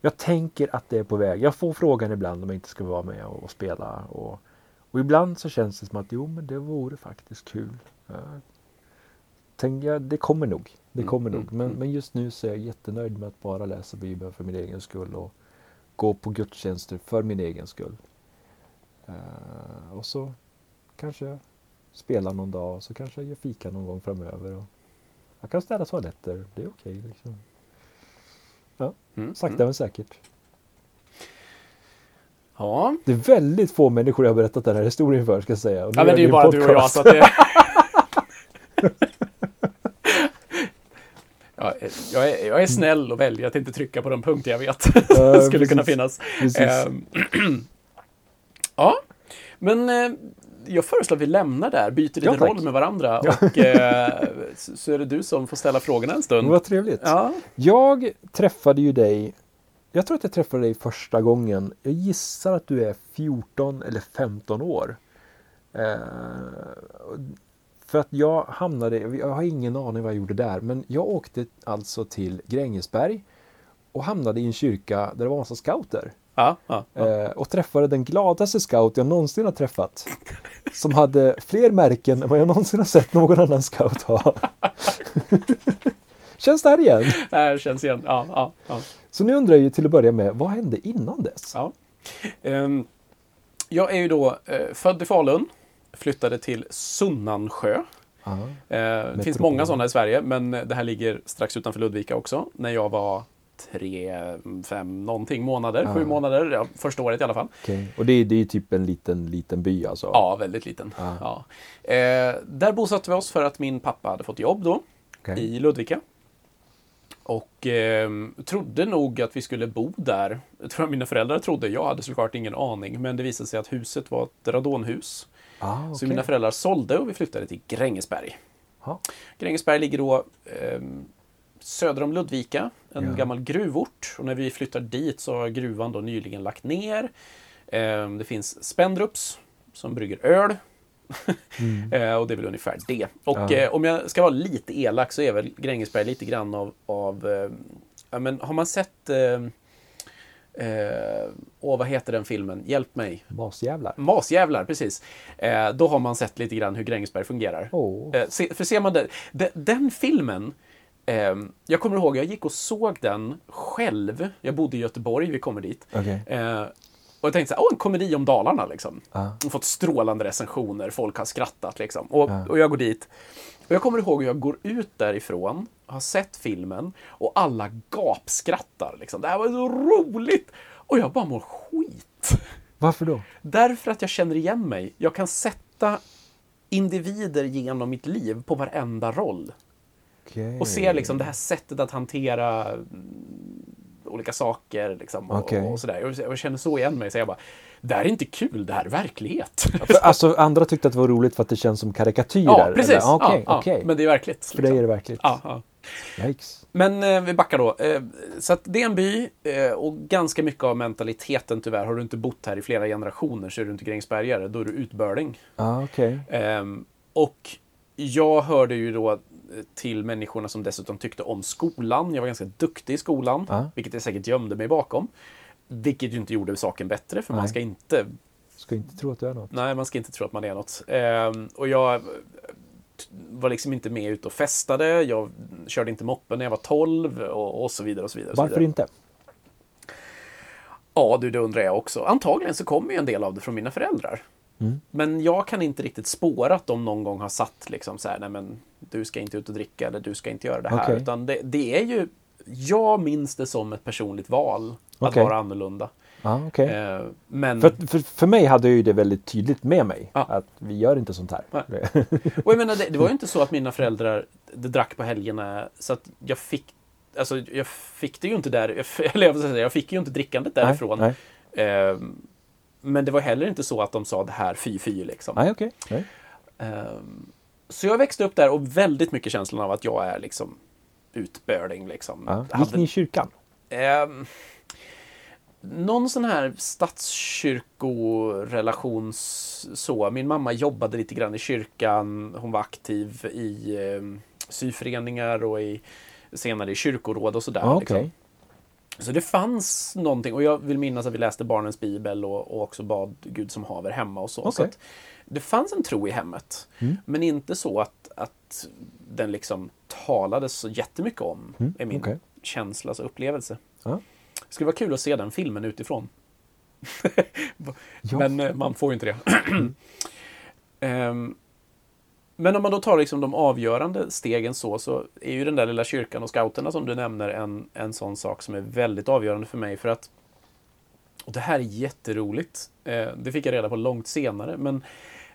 jag tänker att det är på väg. Jag får frågan ibland om jag inte ska vara med och, och spela. Och, och ibland så känns det som att jo men det vore faktiskt kul. Tänk, jag, det kommer nog. Det Mm, kommer mm, nog. Men, mm. men just nu så är jag jättenöjd med att bara läsa Bibeln för min egen skull och gå på gudstjänster för min egen skull. Eh, och så kanske jag spelar någon dag och så kanske jag gör fika någon gång framöver. Och jag kan städa toaletter, det är okej. liksom. Mm. Sakta Mm. men säkert. Ja. Det är väldigt få människor jag har berättat den här historien för ska jag säga. Ja, men det är ju bara du och jag podcast. så att det... ja, jag, är, jag är snäll och väljer att inte trycka på de punkter jag vet Ja, skulle kunna finnas. Ehm, ja, men eh, jag föreslår att vi lämnar där, byter lite Ja, roll med varandra och eh, så är det du som får ställa frågorna en stund. Vad trevligt. Ja, Jag träffade ju dig, jag tror att jag träffade dig första gången. Jag gissar att du är 14 eller 15 år. Eh, för att jag hamnade, jag har ingen aning vad jag gjorde där, men jag åkte alltså till Grängesberg och hamnade i en kyrka där det var massa scouter. Ja, ja, ja. Eh, och träffade den gladaste scout jag någonsin har träffat. Som hade fler märken än vad jag någonsin har sett någon annan scout ha. Känns det här igen? Det här känns igen. Ja, ja, ja. Så nu undrar jag ju till att börja med, vad hände innan dess? Ja. Ehm, jag är ju då eh, född i Falun, flyttade till Sunnansjö. Ja. Eh, det finns många sådana i Sverige, men det här ligger strax utanför Ludvika också. När jag var tre, fem, någonting månader, Ja. sju månader, ja, första året i alla fall. Okej. Och det, är- det är typ en liten, liten by alltså? Ja, väldigt liten. Ja. Ja. Eh, där bosatte vi oss för att min pappa hade fått jobb då, Okej. i Ludvika. Och eh, trodde nog att vi skulle bo där. Jag tror mina föräldrar trodde, jag hade såklart ingen aning. Men det visade sig att huset var ett radonhus. Ah, Så okej. mina föräldrar sålde och vi flyttade till Grängesberg. Ja. Grängesberg ligger då eh, söder om Ludvika, en Ja. gammal gruvort. Och när vi flyttade dit så har gruvan då nyligen lagt ner. Eh, det finns Spendrups som brygger öl. Mm. Eh, och det är väl ungefär det. Och Ja. eh, om jag ska vara lite elak så är väl Grängesberg lite grann av, av eh, ja, men har man sett eh, eh, åh, vad heter den filmen? Hjälp mig. Masjävlar. Masjävlar, precis. Eh, då har man sett lite grann hur Grängesberg fungerar. Åh. Eh, se, för ser man det, de, den filmen, eh, jag kommer ihåg, jag gick och såg den själv. Jag bodde i Göteborg, vi kommer dit. Okej. Eh, och jag tänkte så här, åh, en komedi om Dalarna liksom. Har fått strålande recensioner, folk har skrattat liksom. Och, Ja. och jag går dit. Och jag kommer ihåg hur jag går ut därifrån, har sett filmen och alla gapskrattar. Liksom. Det här var så roligt! Och jag bara mår skit. Varför då? Därför att jag känner igen mig. Jag kan sätta individer genom mitt liv på varenda roll. Okej. Och se liksom det här sättet att hantera mm, olika saker. Liksom, och, Okej. och sådär. Jag känner så igen mig. Så jag bara, det här är inte kul, det här är verklighet. Alltså andra tyckte att det var roligt för att det känns som karikatyrer? ja, precis. eller? Ah, Okej, ja, ja. okej. Men det är verkligt. För dig är det verkligt? Ja, ja. Yikes. Men eh, vi backar då. Eh, så att det är en by eh, och ganska mycket av mentaliteten tyvärr. Har du inte bott här i flera generationer så är du inte Grängesbergare. Då är du utbörling. Ja, okej. Ehm, och jag hörde ju då till människorna som dessutom tyckte om skolan. Jag var ganska duktig i skolan, Ja. vilket jag säkert gömde mig bakom. Vilket ju inte gjorde saken bättre, för man Nej. ska inte, Ska inte tro att du är något. nej, man ska inte tro att man är något. Ehm, och jag eh, var liksom inte med ut och festade. Jag körde inte moppen när jag var 12 och, och så vidare. och så vidare. och så Varför vidare. inte? Ja, du, det undrar jag också. Antagligen så kommer ju en del av det från mina föräldrar. Mm. Men jag kan inte riktigt spåra att de någon gång har satt liksom så här, nej men du ska inte ut och dricka eller du ska inte göra det här. Okej. Utan det, det är ju, jag minns det som ett personligt val att Okej. vara annorlunda. Ja, okej. Eh, men, För, för, för mig hade jag ju det väldigt tydligt med mig. Ja. Att vi gör inte sånt här. och jag menar, det, det var ju inte så att mina föräldrar det drack på helgerna så att jag fick alltså, jag fick det ju inte där, eller jag, säga, jag fick ju inte drickandet därifrån. Nej, Eh, men det var heller inte så att de sa det här fy fy liksom. nej okej. Nej. Eh, så jag växte upp där och väldigt mycket känslan av att jag är liksom utbörling liksom. Ja. Gick hade- ni i kyrkan? Ehm, någon sån här statskyrkorelations så. Min mamma jobbade lite grann i kyrkan. Hon var aktiv i eh, syföreningar och i, senare i kyrkoråd och sådär. Ja, liksom. Så det fanns någonting och jag vill minnas att vi läste barnens bibel och, och också bad Gud som haver hemma och så. så Okej. att det fanns en tro i hemmet. Mm. Men inte så att, att den liksom talades så jättemycket om. Mm, är min okej. känsla, alltså upplevelse. Ja. Det skulle vara kul att se den filmen utifrån. Men eh, man får ju inte det. Ehm, men om man då tar liksom de avgörande stegen så, så är ju den där lilla kyrkan och scouterna som du nämner en, en sån sak som är väldigt avgörande för mig. För att, och det här är jätteroligt, eh, det fick jag reda på långt senare, men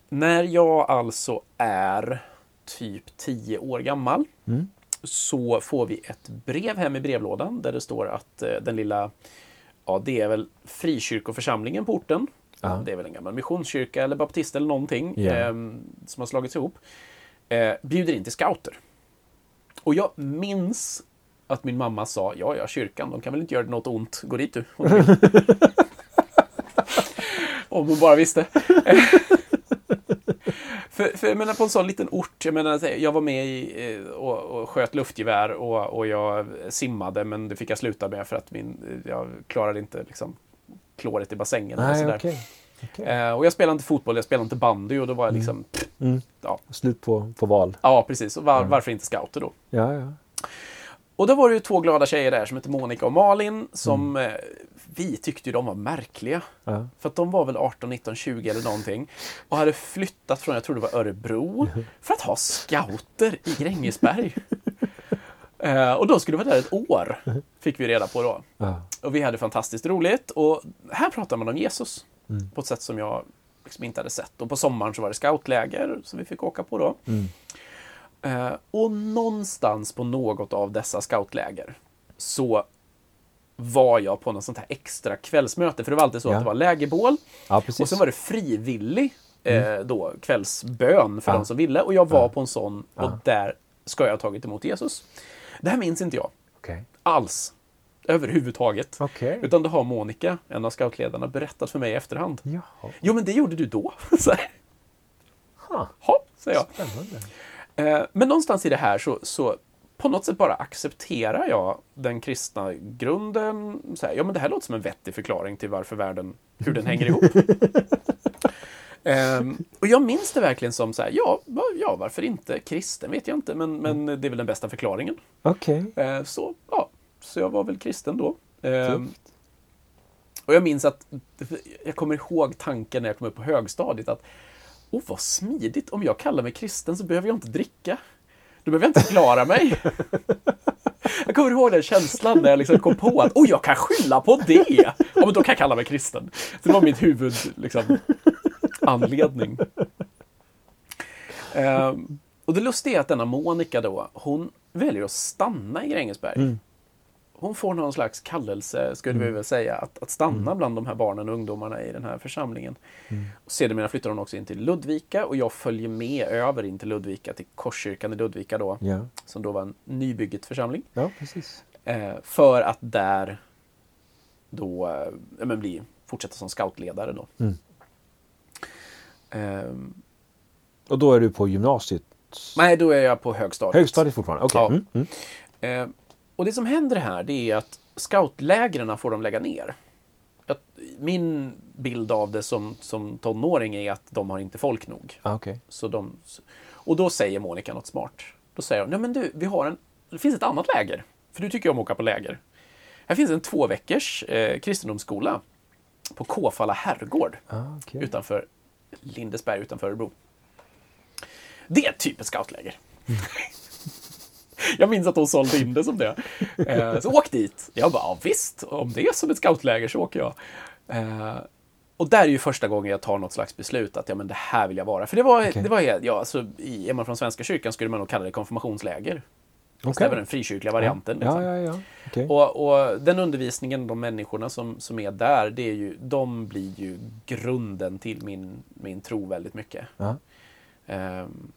när jag alltså är typ 10 år gammal Mm. så får vi ett brev hem i brevlådan där det står att eh, den lilla, ja det är väl frikyrkoförsamlingen på orten. Ja. Det är väl en gammal missionskyrka eller baptist eller någonting Ja. ehm, som har slagits ihop. Eh, bjuder in till scouter. Och jag minns att min mamma sa, ja ja kyrkan, de kan väl inte göra något ont, gå dit du. om du vill." Om hon bara visste. För, för jag menar på en sån liten ort, jag menar jag var med i, eh, och, och sköt luftgevär och, och jag simmade men det fick jag sluta med för att min, jag klarade inte liksom kloret i bassängen. Nej, sådär. okej. Okej. Eh, och jag spelade inte fotboll, jag spelade inte bandy och då var jag liksom, Mm. ja, Slut på, på val. ja precis. Och var, Mm. varför inte scouter då? Ja, ja. Och då var det ju två glada tjejer där som hette Monica och Malin som Mm. eh, vi tyckte ju de var märkliga. ja. För att de var väl 18, 19, 20 eller någonting. Och hade flyttat från, jag tror det var Örebro, för att ha scouter i Grängesberg. Eh, och de skulle vara där ett år, fick vi reda på då. ja. Och vi hade fantastiskt roligt. Och här pratar man om Jesus Mm. på ett sätt som jag liksom inte hade sett. Och på sommaren så var det scoutläger som vi fick åka på då. Mm. Eh, och någonstans på något av dessa scoutläger så var jag på något sånt här extra kvällsmöte. För det var alltid så Ja. att det var lägerbål ja, och sen var det frivillig eh, då, kvällsbön för Ja. de som ville. Och jag var på en sån och där ska jag ha tagit emot Jesus. Det här minns inte jag Okej. alls. Överhuvudtaget. Okej. Utan det har Monica, en av scoutledarna, berättat för mig i efterhand. Jaha. Jo, men det gjorde du då. Så här, Ha. Hopp, säger jag. Spännande. Eh, Men någonstans i det här så, så på något sätt bara accepterar jag den kristna grunden. Så här, ja, men det här låter som en vettig förklaring till varför världen, hur den hänger ihop. Ehm, och jag minns det verkligen som så här, ja, ja, varför inte? Kristen vet jag inte, men, men det är väl den bästa förklaringen. Okej. Eh, så, ja, så jag var väl kristen då. Ehm, och jag minns att, jag kommer ihåg tanken när jag kom upp på högstadiet att Åh, vad smidigt. Om jag kallar mig kristen så behöver jag inte dricka. Då behöver jag inte klara mig. Jag kommer ihåg den känslan när jag liksom kom på att Åh, jag kan skylla på det. Ja, men då kan jag kalla mig kristen. Så det var mitt huvud, liksom, anledning. Ehm, och det lustiga är att denna Monica då, hon väljer att stanna i Grängesberg. Mm. Hon får någon slags kallelse, skulle vi väl säga, att, att stanna bland de här barnen och ungdomarna i den här församlingen. Mm. Och sedermera flyttar hon också in till Ludvika och jag följer med över in till Ludvika, till Korskyrkan i Ludvika då, Ja. som då var en nybygget församling. ja, precis. Eh, för att där då eh, men bli, fortsätta som scoutledare då. Mm. Ehm, Och då är du på gymnasiet? nej, då är jag på högstadiet. Högstadiet fortfarande? Okej. Ja. Mm. Mm. Eh, och det som händer här det är att scoutlägren får de lägga ner. Att, min bild av det som, som tonåring är att de har inte folk nog. Ah, Okej. Så de, och då säger Monica något smart. Då säger hon, nej men du, vi har en, det finns ett annat läger. För du tycker ju om att åka på läger. Här finns en två veckors eh, kristendomsskola på Kåfalla herrgård Ah, okej. utanför Lindesberg utanför Örebro. Det är typ ett scoutläger. Jag minns att hon sålde in det som det. Eh, så åk dit. Jag bara, ja, visst, om det är som ett scoutläger så åker jag. Eh, och där är ju första gången jag tar något slags beslut att ja, men det här vill jag vara. För det var, Okej. det var ja, alltså, i, är man från Svenska kyrkan skulle man nog kalla det konfirmationsläger. Okej. det var den frikyrkliga varianten. Ja, Liksom. ja, ja. Okej. Och, och den undervisningen, de människorna som, som är där, det är ju, de blir ju grunden till min, min tro väldigt mycket. Ja. Ehm,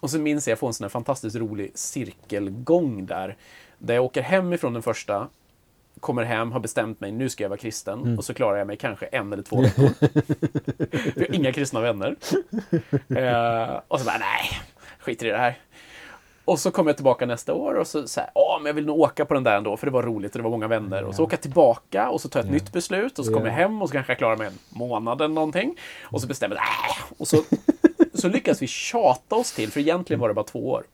och så minns jag, jag får en sån här fantastiskt rolig cirkelgång där. Där jag åker hem ifrån den första, kommer hem, har bestämt mig, nu ska jag vara kristen. Mm. Och så klarar jag mig kanske en eller två veckor. Vi har inga kristna vänner. Ehm, och så bara, nej, skiter i det här. Och så kommer jag tillbaka nästa år och så säger ja men jag vill nog åka på den där ändå för det var roligt och det var många vänner. Och så åker jag tillbaka och så tar jag ett Ja. nytt beslut och så kommer jag hem och så kanske jag klarar mig en månad eller någonting. Och så bestämmer jag, äh, och så, så lyckas vi tjata oss till, för egentligen var det bara två år.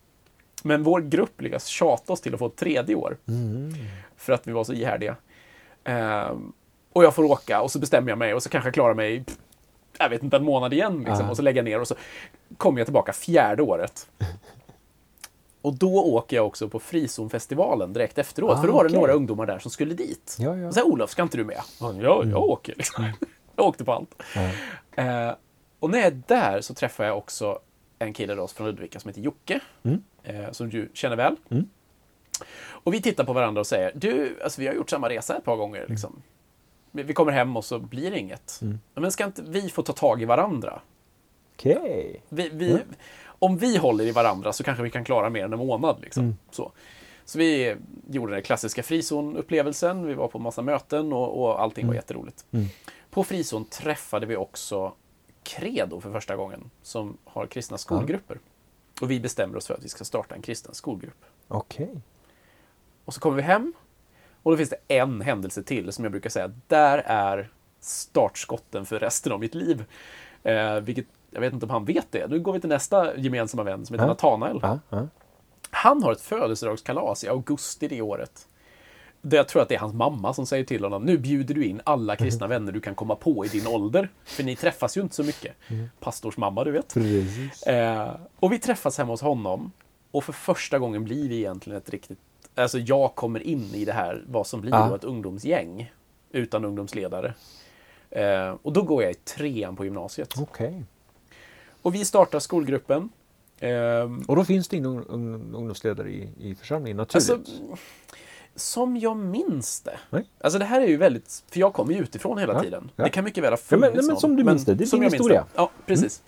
Men vår grupp lyckas tjata oss till att få ett tredje år. Mm. För att vi var så ihärdiga. Ehm, och jag får åka och så bestämmer jag mig och så kanske jag klarar mig, jag vet inte, en månad igen. Liksom. Och så lägger jag ner och så kommer jag tillbaka fjärde året. Och då åker jag också på Frizonfestivalen direkt efteråt. Ah, för då var det okej. några ungdomar där som skulle dit. Ja, ja. Och så här, Olof, ska inte du med? Ja, jag åker. Liksom. Jag åkte på allt. Eh, och när jag är där så träffar jag också en kille då från Ludvika som heter Jocke. Mm. Eh, som du känner väl. Mm. Och vi tittar på varandra och säger, du, alltså vi har gjort samma resa ett par gånger. Liksom. Vi vi kommer hem och så blir det inget. Mm. Men ska inte vi få ta tag i varandra? Okej. Mm. Om vi håller i varandra så kanske vi kan klara mer än en månad. Liksom. Mm. Så. så vi gjorde den klassiska frizon-upplevelsen. Vi var på massa möten och, och allting var jätteroligt. Mm. På frizon träffade vi också Credo för första gången, som har kristna skolgrupper. Och vi bestämmer oss för att vi ska starta en kristen skolgrupp. Okej. Och så kommer vi hem och då finns det en händelse till som jag brukar säga, där är startskotten för resten av mitt liv. Eh, vilket, jag vet inte om han vet det. Nu går vi till nästa gemensamma vän som heter Ja. Nathanael. Ja, ja. Han har ett födelsedagskalas i augusti det året. Där jag tror att det är hans mamma som säger till honom, nu bjuder du in alla kristna vänner du kan komma på i din ålder. För ni träffas ju inte så mycket. Pastors mamma, du vet. Eh, och vi träffas hemma hos honom. Och för första gången blir vi egentligen ett riktigt... Alltså jag kommer in i det här, vad som blir Ja. ett ungdomsgäng. Utan ungdomsledare. Eh, och då går jag i trean på gymnasiet. Okej. Och vi startar skolgruppen. Ehm, Och då finns det ingen ung- ungdomsledare i, i församlingen naturligt? Alltså, som jag minns det. Nej. Alltså det här är ju väldigt, för jag kommer ju utifrån hela Ja, tiden. ja. Det kan mycket väl ha Ja, men- funnits nej, men någon, som du minns det. Det är som din historia. Ja, precis.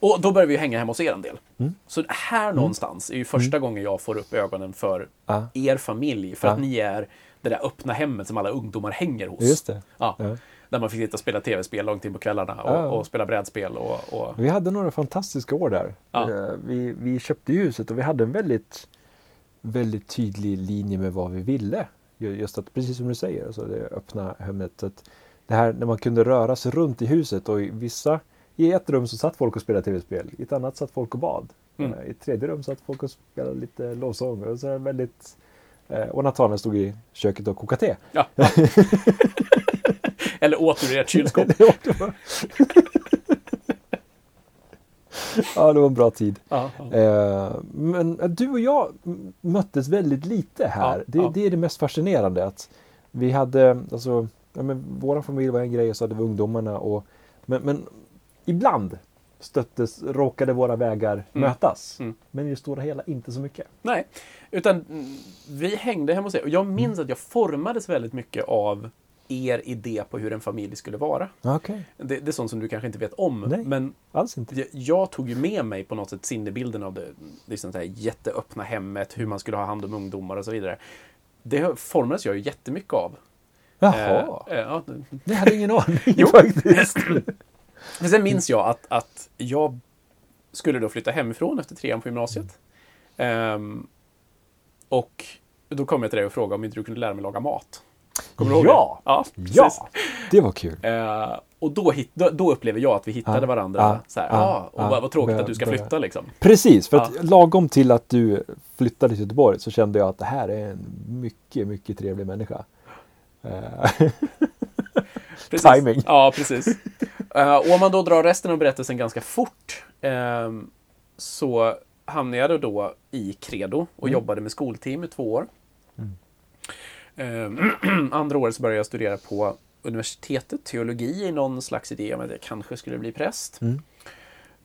Och då börjar vi hänga hemma hos er en del. Mm. Så här någonstans är ju första gången jag får upp ögonen för Ja. er familj. För Ja. att ni är det där öppna hemmet som alla ungdomar hänger hos. Just det. Ja. Där man fick sitta och spela tv-spel långt in på kvällarna och, Ja. och spela brädspel. Och, och... Vi hade några fantastiska år där. Ja. Eh, Vi, vi köpte huset och vi hade en väldigt, väldigt tydlig linje med vad vi ville. Ju- Just att, precis som du säger, alltså det öppna hemmet. Att det här när man kunde röra sig runt i huset och i vissa, i ett rum så satt folk och spelade tv-spel, i ett annat satt folk och bad. Mm. Eh, I ett tredje rum satt folk och spelade lite lovsång. Och, så här väldigt, eh, och Nathanael stod i köket och kokade te. Ja. Eller åt ur ert kylskåp. Ja, det var- en bra tid. Ja, ja. Eh, men du och jag möttes väldigt lite här. Ja, det, det är det mest fascinerande. Att vi hade, alltså, ja, men vår familj var en grej och så hade vi ungdomarna. Och, men, men ibland stöttes, råkade våra vägar mötas. Mm. Men i det stora hela inte så mycket. Nej, utan mm, vi hängde hemma hos er. Och jag minns Mm. att jag formades väldigt mycket av er idé på hur en familj skulle vara. Okej, Det, det är sånt som du kanske inte vet om. Nej. Men alls inte. jag, jag tog ju med mig på något sätt sinnebilden av det liksom så här jätteöppna hemmet, hur man skulle ha hand om ungdomar och så vidare. Det formades jag ju jättemycket av. Jaha, Eh, eh, ja. det hade ingen aning Jo. faktiskt. Men sen minns jag att, att jag skulle då flytta hemifrån efter trean på gymnasiet. Ehm, och då kom jag till dig och frågade om inte du kunde lära mig laga mat. Kommer du ihåg Ja. det? Ja, precis. Ja, det var kul. Eh, och då, hit, då, då upplever jag att vi hittade varandra. ja, så här, ja, ah, och ja. vad, tråkigt att du ska flytta liksom. Precis, för att lagom till att du flyttade till Göteborg så kände jag att det här är en mycket, mycket trevlig människa. Eh, Precis. Timing. Ja, precis. Eh, och om man då drar resten av berättelsen ganska fort ehm, så hamnade jag då i Credo och Mm. jobbade med skolteam i två år. Ehm, andra året så började jag studera på universitetet, teologi, i någon slags idé om att jag kanske skulle bli präst. Mm.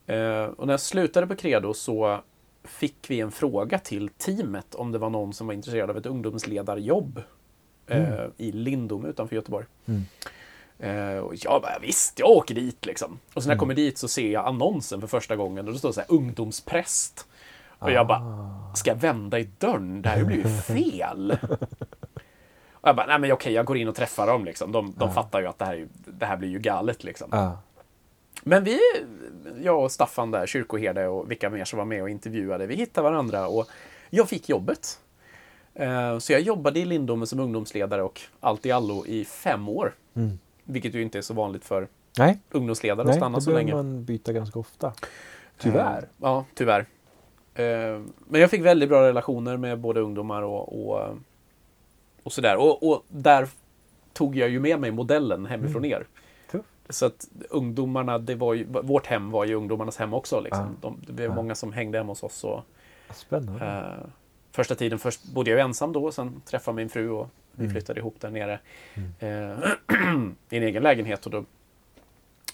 Eh, och när jag slutade på Credo så fick vi en fråga till teamet om det var någon som var intresserad av ett ungdomsledarjobb eh, i Lindom utanför Göteborg. Mm. Eh, och jag bara, visst, jag åker dit liksom. Och sen när jag Mm. kommer dit så ser jag annonsen för första gången och det står så här ungdomspräst. Och jag bara, Ah. ska jag vända i dörren? Det här blir ju fel. Och jag bara, nej men okej, jag går in och träffar dem liksom. De, de fattar ju att det här, är det här blir ju galet liksom. Ja. Men vi, jag och Staffan där, kyrkoherde och vilka mer som var med och intervjuade, vi hittade varandra och jag fick jobbet. Eh, Så jag jobbade i Lindome som ungdomsledare och allt i allo i fem år. Mm. Vilket ju inte är så vanligt för Nej, ungdomsledare att nej stanna det så länge. man byta ganska ofta. Tyvärr. Eh, Ja, tyvärr. Eh, Men jag fick väldigt bra relationer med både ungdomar och, och, och sådär. Och, och där tog jag ju med mig modellen hemifrån Mm. er. Tufft. Så att ungdomarna, det var ju, vårt hem var ju ungdomarnas hem också. Liksom. Ja. De, det var Ja. många som hängde hemma hos oss. Och, Spännande. eh, första tiden först bodde jag ensam då, sen träffade min fru och vi Mm. flyttade ihop där nere eh, i en egen lägenhet. Och då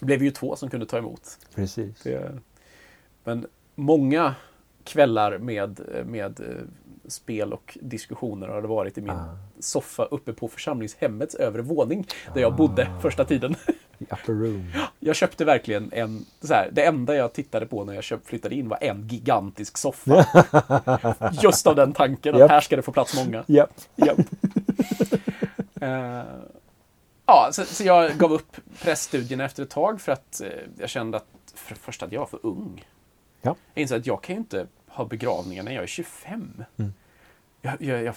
blev vi ju två som kunde ta emot. Precis. Det, men många kvällar med, med eh, spel och diskussioner har det varit i min Ah. soffa uppe på församlingshemmets övre våning där jag bodde Ah. första tiden. Upper room. Jag köpte verkligen en, så här, det enda jag tittade på när jag köpt, flyttade in var en gigantisk soffa. Just av den tanken att här ska det få plats många. Japp. Japp. Eh, ja, så, så jag gav upp präststudierna efter ett tag för att eh, jag kände att för det första att jag var för ung. Ja. Jag insåg att jag kan ju inte ha begravningar när jag är 25. Mm. Jag, jag, jag,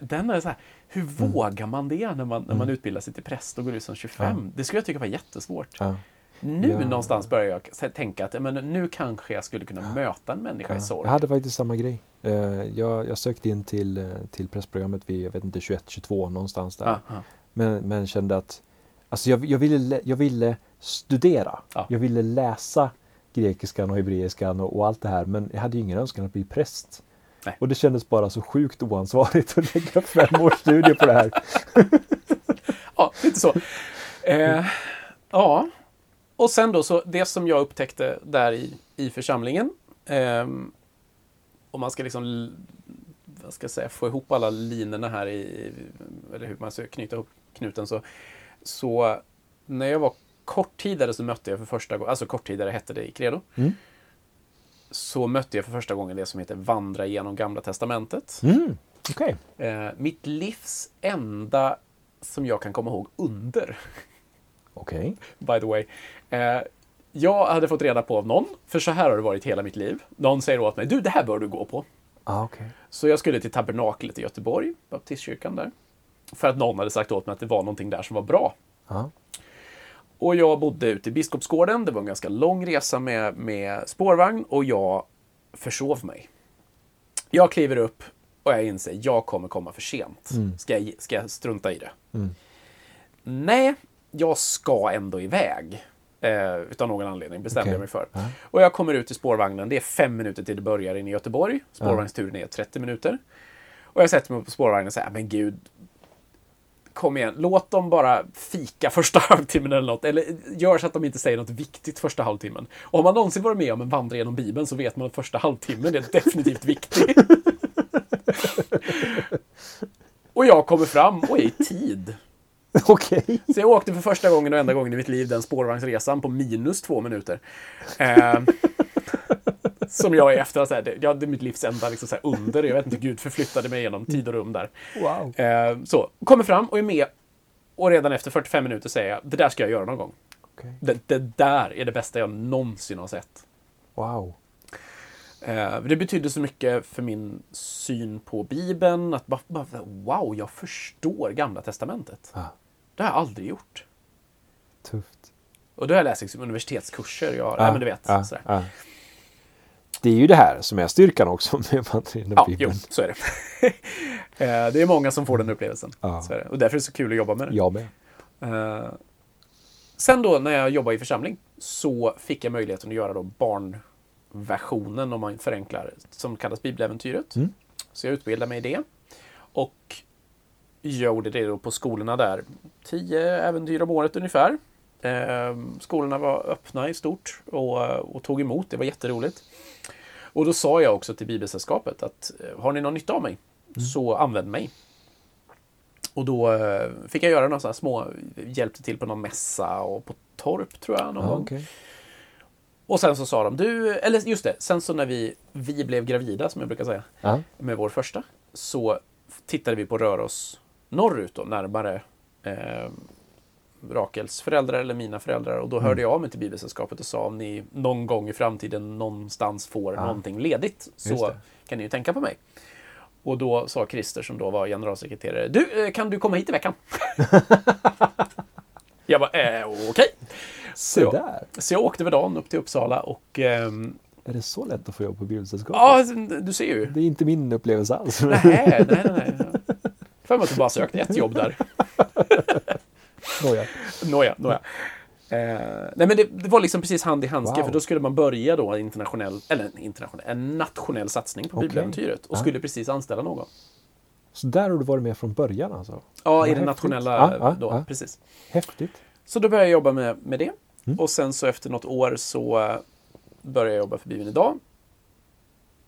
den är så här, hur vågar man det när man, när man utbildar sig till präst och går ut som 25? Mm. Ja. Det skulle jag tycka var jättesvårt. Ja. Nu Ja. någonstans börjar jag tänka att men, nu kanske jag skulle kunna möta en människa i sorg. Jag hade faktiskt samma grej. Eh, Jag, jag sökte in till, eh, till pressprogrammet vid, jag vet inte, 21-22 någonstans där. Men, men kände att alltså jag, ville, jag ville studera. Ja. Jag ville läsa grekiskan och hebreiskan och, och allt det här. Men jag hade ju ingen önskan att bli präst. Nej. Och det kändes bara så sjukt oansvarigt att lägga fem års studier på det här. Ja, lite så. Eh, ja, och sen då så det som jag upptäckte där i, i församlingen. ehm, om man ska liksom, vad ska jag säga, få ihop alla linorna här i, eller hur man ska knyta ihop knuten så, så när jag var korttidare så mötte jag för första gången, alltså korttidare hette det i Credo. Mm. Så mötte jag för första gången det som heter Vandra genom Gamla Testamentet. Mm. Okej. Eh, mitt livs enda, som jag kan komma ihåg, under Okej. by the way. Eh, jag hade fått reda på av någon, för så här har det varit hela mitt liv. Någon säger åt mig, du det här bör du gå på. Ah, okej. Så jag skulle till tabernaklet i Göteborg, baptistkyrkan där. För att någon hade sagt åt mig att det var någonting där som var bra. Ja. Och jag bodde ute i Biskopsgården, det var en ganska lång resa med, med spårvagn och jag försov mig. Jag kliver upp och jag inser, jag kommer komma för sent. Mm. Ska, jag, ska jag strunta i det? Mm. Nej, jag ska ändå iväg. Eh, utav någon anledning bestämde Okej. jag mig för. Ja. Och jag kommer ut i spårvagnen. Det är fem minuter till det börjar in i Göteborg. Spårvagnsturen är 30 minuter. Och jag sätter mig på spårvagnen och säger, men gud. Kom igen, låt dem bara fika första halvtimmen eller något. Eller gör så att de inte säger något viktigt första halvtimmen. Och har man någonsin varit med om en vandring genom Bibeln så vet man att första halvtimmen är definitivt viktig. och jag kommer fram och är i tid. Okej. Så jag åkte för första gången och enda gången i mitt liv den spårvagnsresan på minus två minuter. Eh, som jag är efter, så här, det, ja, det är mitt livs enda liksom, så här, under. Jag vet inte, Gud förflyttade mig genom tid och rum där. Wow. Eh, så, kommer fram och är med. Och redan efter 45 minuter säger jag, det där ska jag göra någon gång. Okej. Det, det där är det bästa jag någonsin har sett. Wow. Eh, det betydde så mycket för min syn på Bibeln. Att bara, bara wow, jag förstår Gamla Testamentet. Ah, Det har jag aldrig gjort. tufft. Och då har jag läst liksom universitetskurser. Jag, ja, men du vet. ah, sådär. Det är ju det här som är styrkan också med genom Ja, jo, Bibeln. så är det. Eh, det är många som får den upplevelsen. Ja. Och därför är det så kul att jobba med det. Jag med. Eh, sen då när jag jobbade i församling så fick jag möjligheten att göra då barnversionen, om man förenklar, som kallas Bibeläventyret. Mm. Så jag utbildade mig i det. Och gjorde det då på skolorna där. Tio äventyr om året ungefär. Eh, skolorna var öppna i stort och, och tog emot. Det var jätteroligt. Och då sa jag också till Bibelsällskapet att eh, har ni någon nytta av mig så använd mig. Och då eh, fick jag göra några sådana små, hjälpte till på någon mässa och på Torp tror jag någon gång. okej. Och sen så sa de, du, eller just det, sen så när vi, vi blev gravida som jag brukar säga, Ja. med vår första, så tittade vi på röra oss norrut då, närmare eh, Rakels föräldrar eller mina föräldrar. Och då Mm. hörde jag av mig till Bibelsällskapet och sa om ni någon gång i framtiden någonstans får Ja. någonting ledigt så kan ni ju tänka på mig. Och då sa Christer som då var generalsekreterare, du, eh, kan du komma hit i veckan? jag bara, eh, okej. Se Ja. där! Så jag åkte över dagen upp till Uppsala och ehm, Är det så lätt att få jobb på Bibelsällskapet? ja, du ser ju. Det är inte min upplevelse alls. Nej, nej, nej. nej. För mig att du bara sökte ett jobb där. Nåja. Nåja, nåja. Eh, nej men det, det var liksom precis hand i handske Wow. för då skulle man börja då en internationell, eller internationell, en nationell satsning på Okej. bibeläventyret och Ja. skulle precis anställa någon. Så där har du varit med från början alltså? Ja, i häftigt. nationella Ja, då, ja. precis. Häftigt. Så då började jag jobba med, med det. Mm. Och sen så efter något år så eh, började jag jobba för Bibeln idag.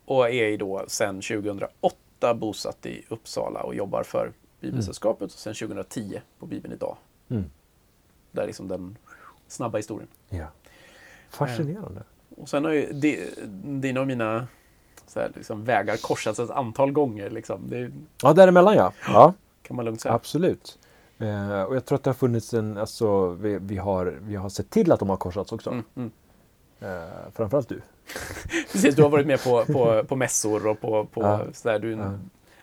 Och är ju då sedan 2008 bosatt i Uppsala och jobbar för Bibelsällskapet. Och sen 2010 på Bibeln idag. Mm. Det är liksom den snabba historien. Ja. Fascinerande. Och sen har ju di- dina och mina så här, liksom, vägar korsats ett antal gånger. Liksom. Det Ja, däremellan ja. ja. kan man lugnt säga. Absolut. Eh, och jag tror att det har funnits en, alltså vi, vi, har, vi har sett till att de har korsats också. Mm, mm. Eh, framförallt du. Precis, du har varit med på, på, på mässor och på, på Ja. så där, du är en, Ja.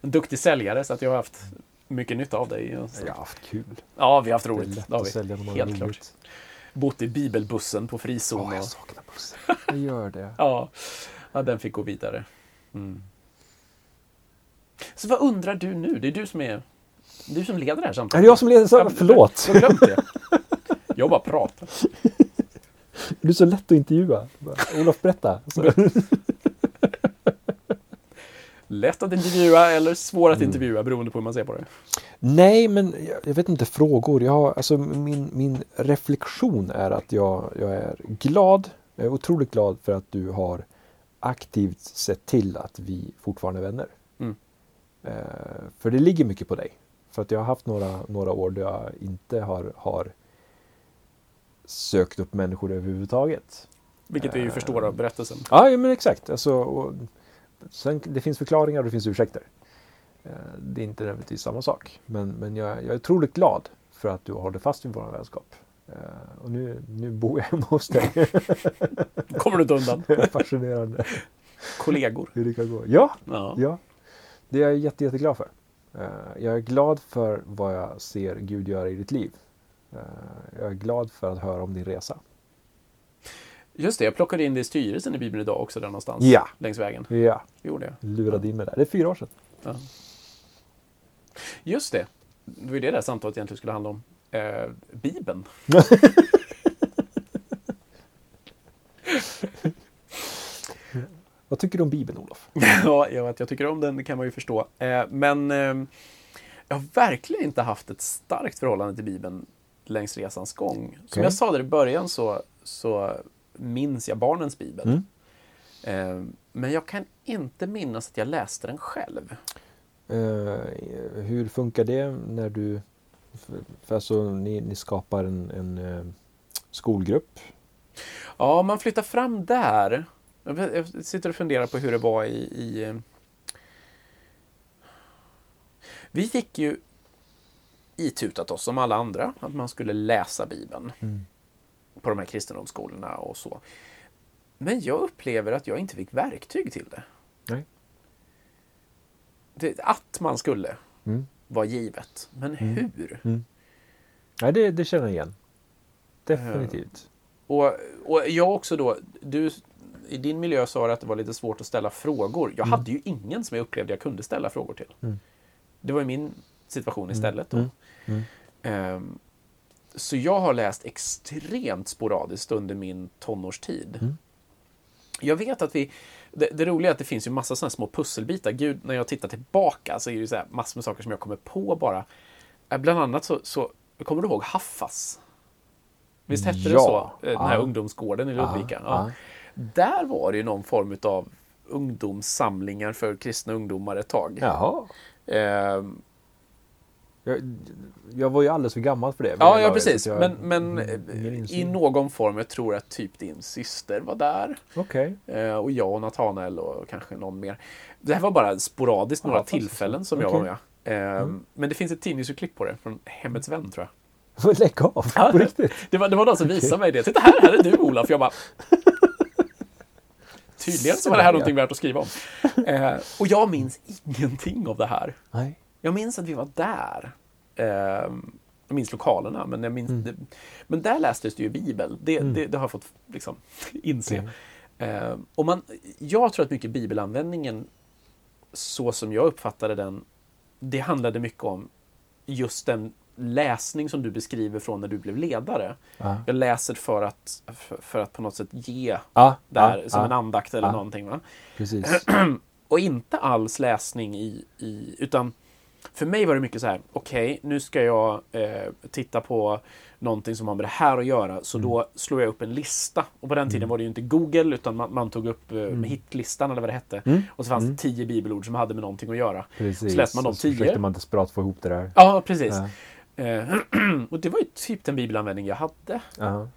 en duktig säljare så att jag har haft mycket nytta av dig. Jag har haft kul. Ja, vi har haft Det är roligt. lätt att vi. sälja när man Helt har klart. roligt. Bott i bibelbussen på frizon. Åh, jag saknar bussen. Jag gör det. ja, ja, den fick gå vidare. Mm. Så vad undrar du nu? Det är du som är du som leder det här Är samtalet. det jag som leder samtalet? Förlåt! Du har glömt det. Jag bara pratar. Du är så lätt att intervjua. Bara, Olof, berätta. Lätt att intervjua eller svår att Mm. intervjua beroende på hur man ser på det. Nej, men jag, jag vet inte frågor. Jag har, alltså, min, min reflektion är att jag, jag är glad. Jag är otroligt glad för att du har aktivt sett till att vi fortfarande är vänner. Mm. Eh, för det ligger mycket på dig. För att jag har haft några, några år där jag inte har, har sökt upp människor överhuvudtaget. Vilket vi ju Eh. förstår av berättelsen. Ja, ja, men exakt. Alltså, och sen, det finns förklaringar och det finns ursäkter. Eh, Det är inte nödvändigtvis samma sak. Men, men jag, jag är otroligt glad för att du håller fast vid vår vänskap. Eh, Och nu, nu bor jag hemma hos dig. Kommer du inte undan. Fascinerande Kollegor. hur det kan gå. Ja, Ja. ja. Det är jag jätte, jätteglad för. Eh, Jag är glad för vad jag ser Gud göra i ditt liv. Jag är glad för att höra om din resa. Just det, jag plockade in det i styrelsen i Bibeln idag också där någonstans. Ja. Längs vägen. Ja, gjorde jag. lurade in mig där. Det är fyra år sedan. Ja. Just det. Det var ju det där samtalet egentligen skulle handla om. Eh, Bibeln. Vad tycker du om Bibeln, Olof? ja, jag, vet, jag tycker om den, kan man ju förstå. Eh, men eh, jag har verkligen inte haft ett starkt förhållande till Bibeln längs resans gång. Som Okej. jag sa där i början så, så minns jag barnens bibel. Mm. Eh, men jag kan inte minnas att jag läste den själv. Eh, hur funkar det när du... För, alltså, ni, ni skapar en, en eh, skolgrupp. Ja, man flyttar fram där. Jag sitter och funderar på hur det var i... i eh, vi fick ju itutat oss som alla andra att man skulle läsa Bibeln på de här kristendomsskolorna och så. Men jag upplever att jag inte fick verktyg till det. Nej. det att man skulle Mm. var givet. Men hur? Nej, det, det känner jag igen. Definitivt. Och, och jag också då, du i din miljö sa du att det var lite svårt att ställa frågor. Jag hade ju ingen som jag upplevde jag kunde ställa frågor till. Mm. Det var ju min situation istället. Då. Mm. Ehm, så jag har läst extremt sporadiskt under min tonårstid. Mm. Jag vet att vi, det, det roliga är att det finns ju massa sådana små pusselbitar. Gud, när jag tittar tillbaka så är det ju så här massor med saker som jag kommer på bara. Eh, Bland annat så, så kommer du ihåg Haffas? Visst hette det Ja. så? Eh, Den här Ja. ungdomsgården i Ludvika. Ja. Där var det ju någon form av ungdomssamlingar för kristna ungdomar ett tag. Jaha. Eh, Jag, jag var ju alldeles för gammal för det. ja, ja, precis. jag- Men, men i någon form, jag tror att typ din syster var där. Okej. Eh, och jag och Nathanael och kanske någon mer. Det här var bara sporadiskt några fast- tillfällen som jag var med. Eh, Mm. Men det finns ett tidningsurklipp på det från Hemmets Vän tror jag. Lägg av, Ja. på riktigt. Det var, det var någon som visade mig det. Titta här, här är du Olof. Jag bara... Tydligen så var det här någonting värt att skriva om. Eh, och jag minns ingenting av det här. Nej. Jag minns att vi var där. Eh, jag minns lokalerna, men, jag minns, Mm. det, men där lästes det ju Bibel. Det, Mm. det, det har jag fått liksom, inse. Eh, och man, jag tror att mycket bibelanvändningen, så som jag uppfattade den, det handlade mycket om just den läsning som du beskriver från när du blev ledare. Ja. Jag läser för att, för, för att på något sätt ge Ja, där ja, som en andakt eller Ja. någonting. Va? Precis. Och inte alls läsning i, i utan för mig var det mycket så här, okej, nu ska jag eh, titta på någonting som har med det här att göra, så Mm. då slår jag upp en lista. Och på den tiden var det ju inte Google, utan man, man tog upp eh, med hitlistan eller vad det hette. Mm. Och så fanns Mm. det tio bibelord som hade med någonting att göra. Precis. Så läste man de Och så försökte tio. man desperat få ihop det där. Ja, precis. Ja. Eh, och det var ju typ den bibelanvändning jag hade. Ja.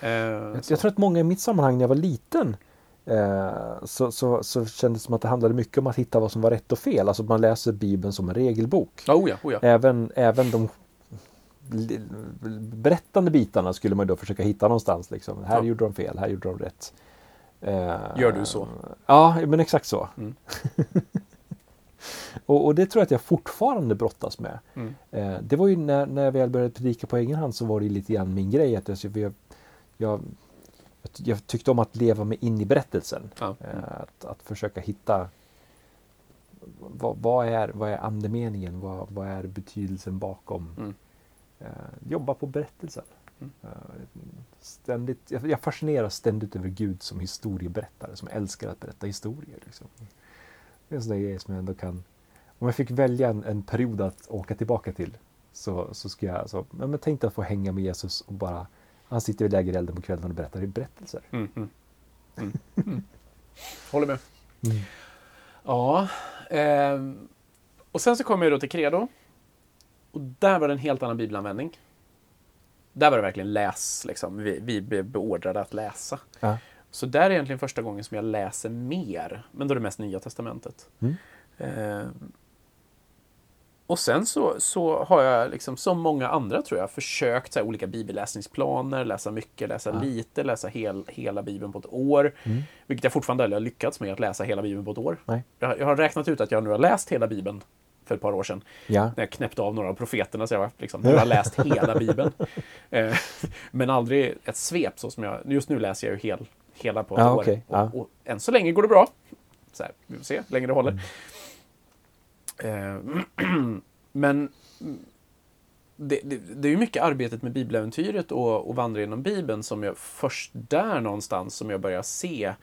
Eh, Jag, jag tror att många i mitt sammanhang när jag var liten så, så, så kändes det som att det handlade mycket om att hitta vad som var rätt och fel. Alltså man läser Bibeln som en regelbok. Oh ja, oh ja. Även, även de berättande bitarna skulle man då försöka hitta någonstans. Liksom. Här Ja. gjorde de fel, här gjorde de rätt. Eh, Gör du så? Ja, men exakt så. Mm. och, och det tror jag att jag fortfarande brottas med. Mm. Eh, det var ju när, när jag väl började predika på egen hand så var det lite grann min grej. Att jag, jag, jag, jag tyckte om att leva mig in i berättelsen. Ja. Eh, att, att försöka hitta vad, vad, är, vad är andemeningen? Vad, vad är betydelsen bakom? Mm. Eh, jobba på berättelsen. Mm. Eh, ständigt, jag, jag fascineras ständigt över Gud som historieberättare, som älskar att berätta historier. Liksom. Det är en sån där grej som jag ändå kan... Om jag fick välja en, en period att åka tillbaka till så, så skulle jag... Så, men tänk dig att få hänga med Jesus och bara... Han sitter vid lägerelden på kvällen och berättar berättelser. Mm, mm. Mm. Mm. Håller med. Mm. Ja. ehm, och sen så kom jag då till Credo. Och där var det en helt annan bibelanvändning. Där var det verkligen läs, liksom. Vi, vi blev beordrade att läsa. Ja. Så där är egentligen första gången som jag läser mer. Men då är det mest Nya Testamentet. Mm. Och sen så, så har jag, liksom, som många andra tror jag, försökt så här, olika bibelläsningsplaner, läsa mycket, läsa Ja. lite, läsa hel, hela Bibeln på ett år. Mm. Vilket jag fortfarande aldrig har lyckats med, att läsa hela Bibeln på ett år. Jag, jag har räknat ut att jag nu har läst hela Bibeln för ett par år sedan. Ja. När jag knäppte av några av profeterna så jag var liksom, jag har läst hela Bibeln. Eh, men aldrig ett svep så som jag, just nu läser jag ju hel, hela på ett Ja, år. okej. Och, och än så länge går det bra. Så här, vi får se hur länge det håller. Eh, men mm, det, det, det är ju mycket arbetet med bibeläventyret och, och vandra genom Bibeln som jag först där någonstans som jag börjar se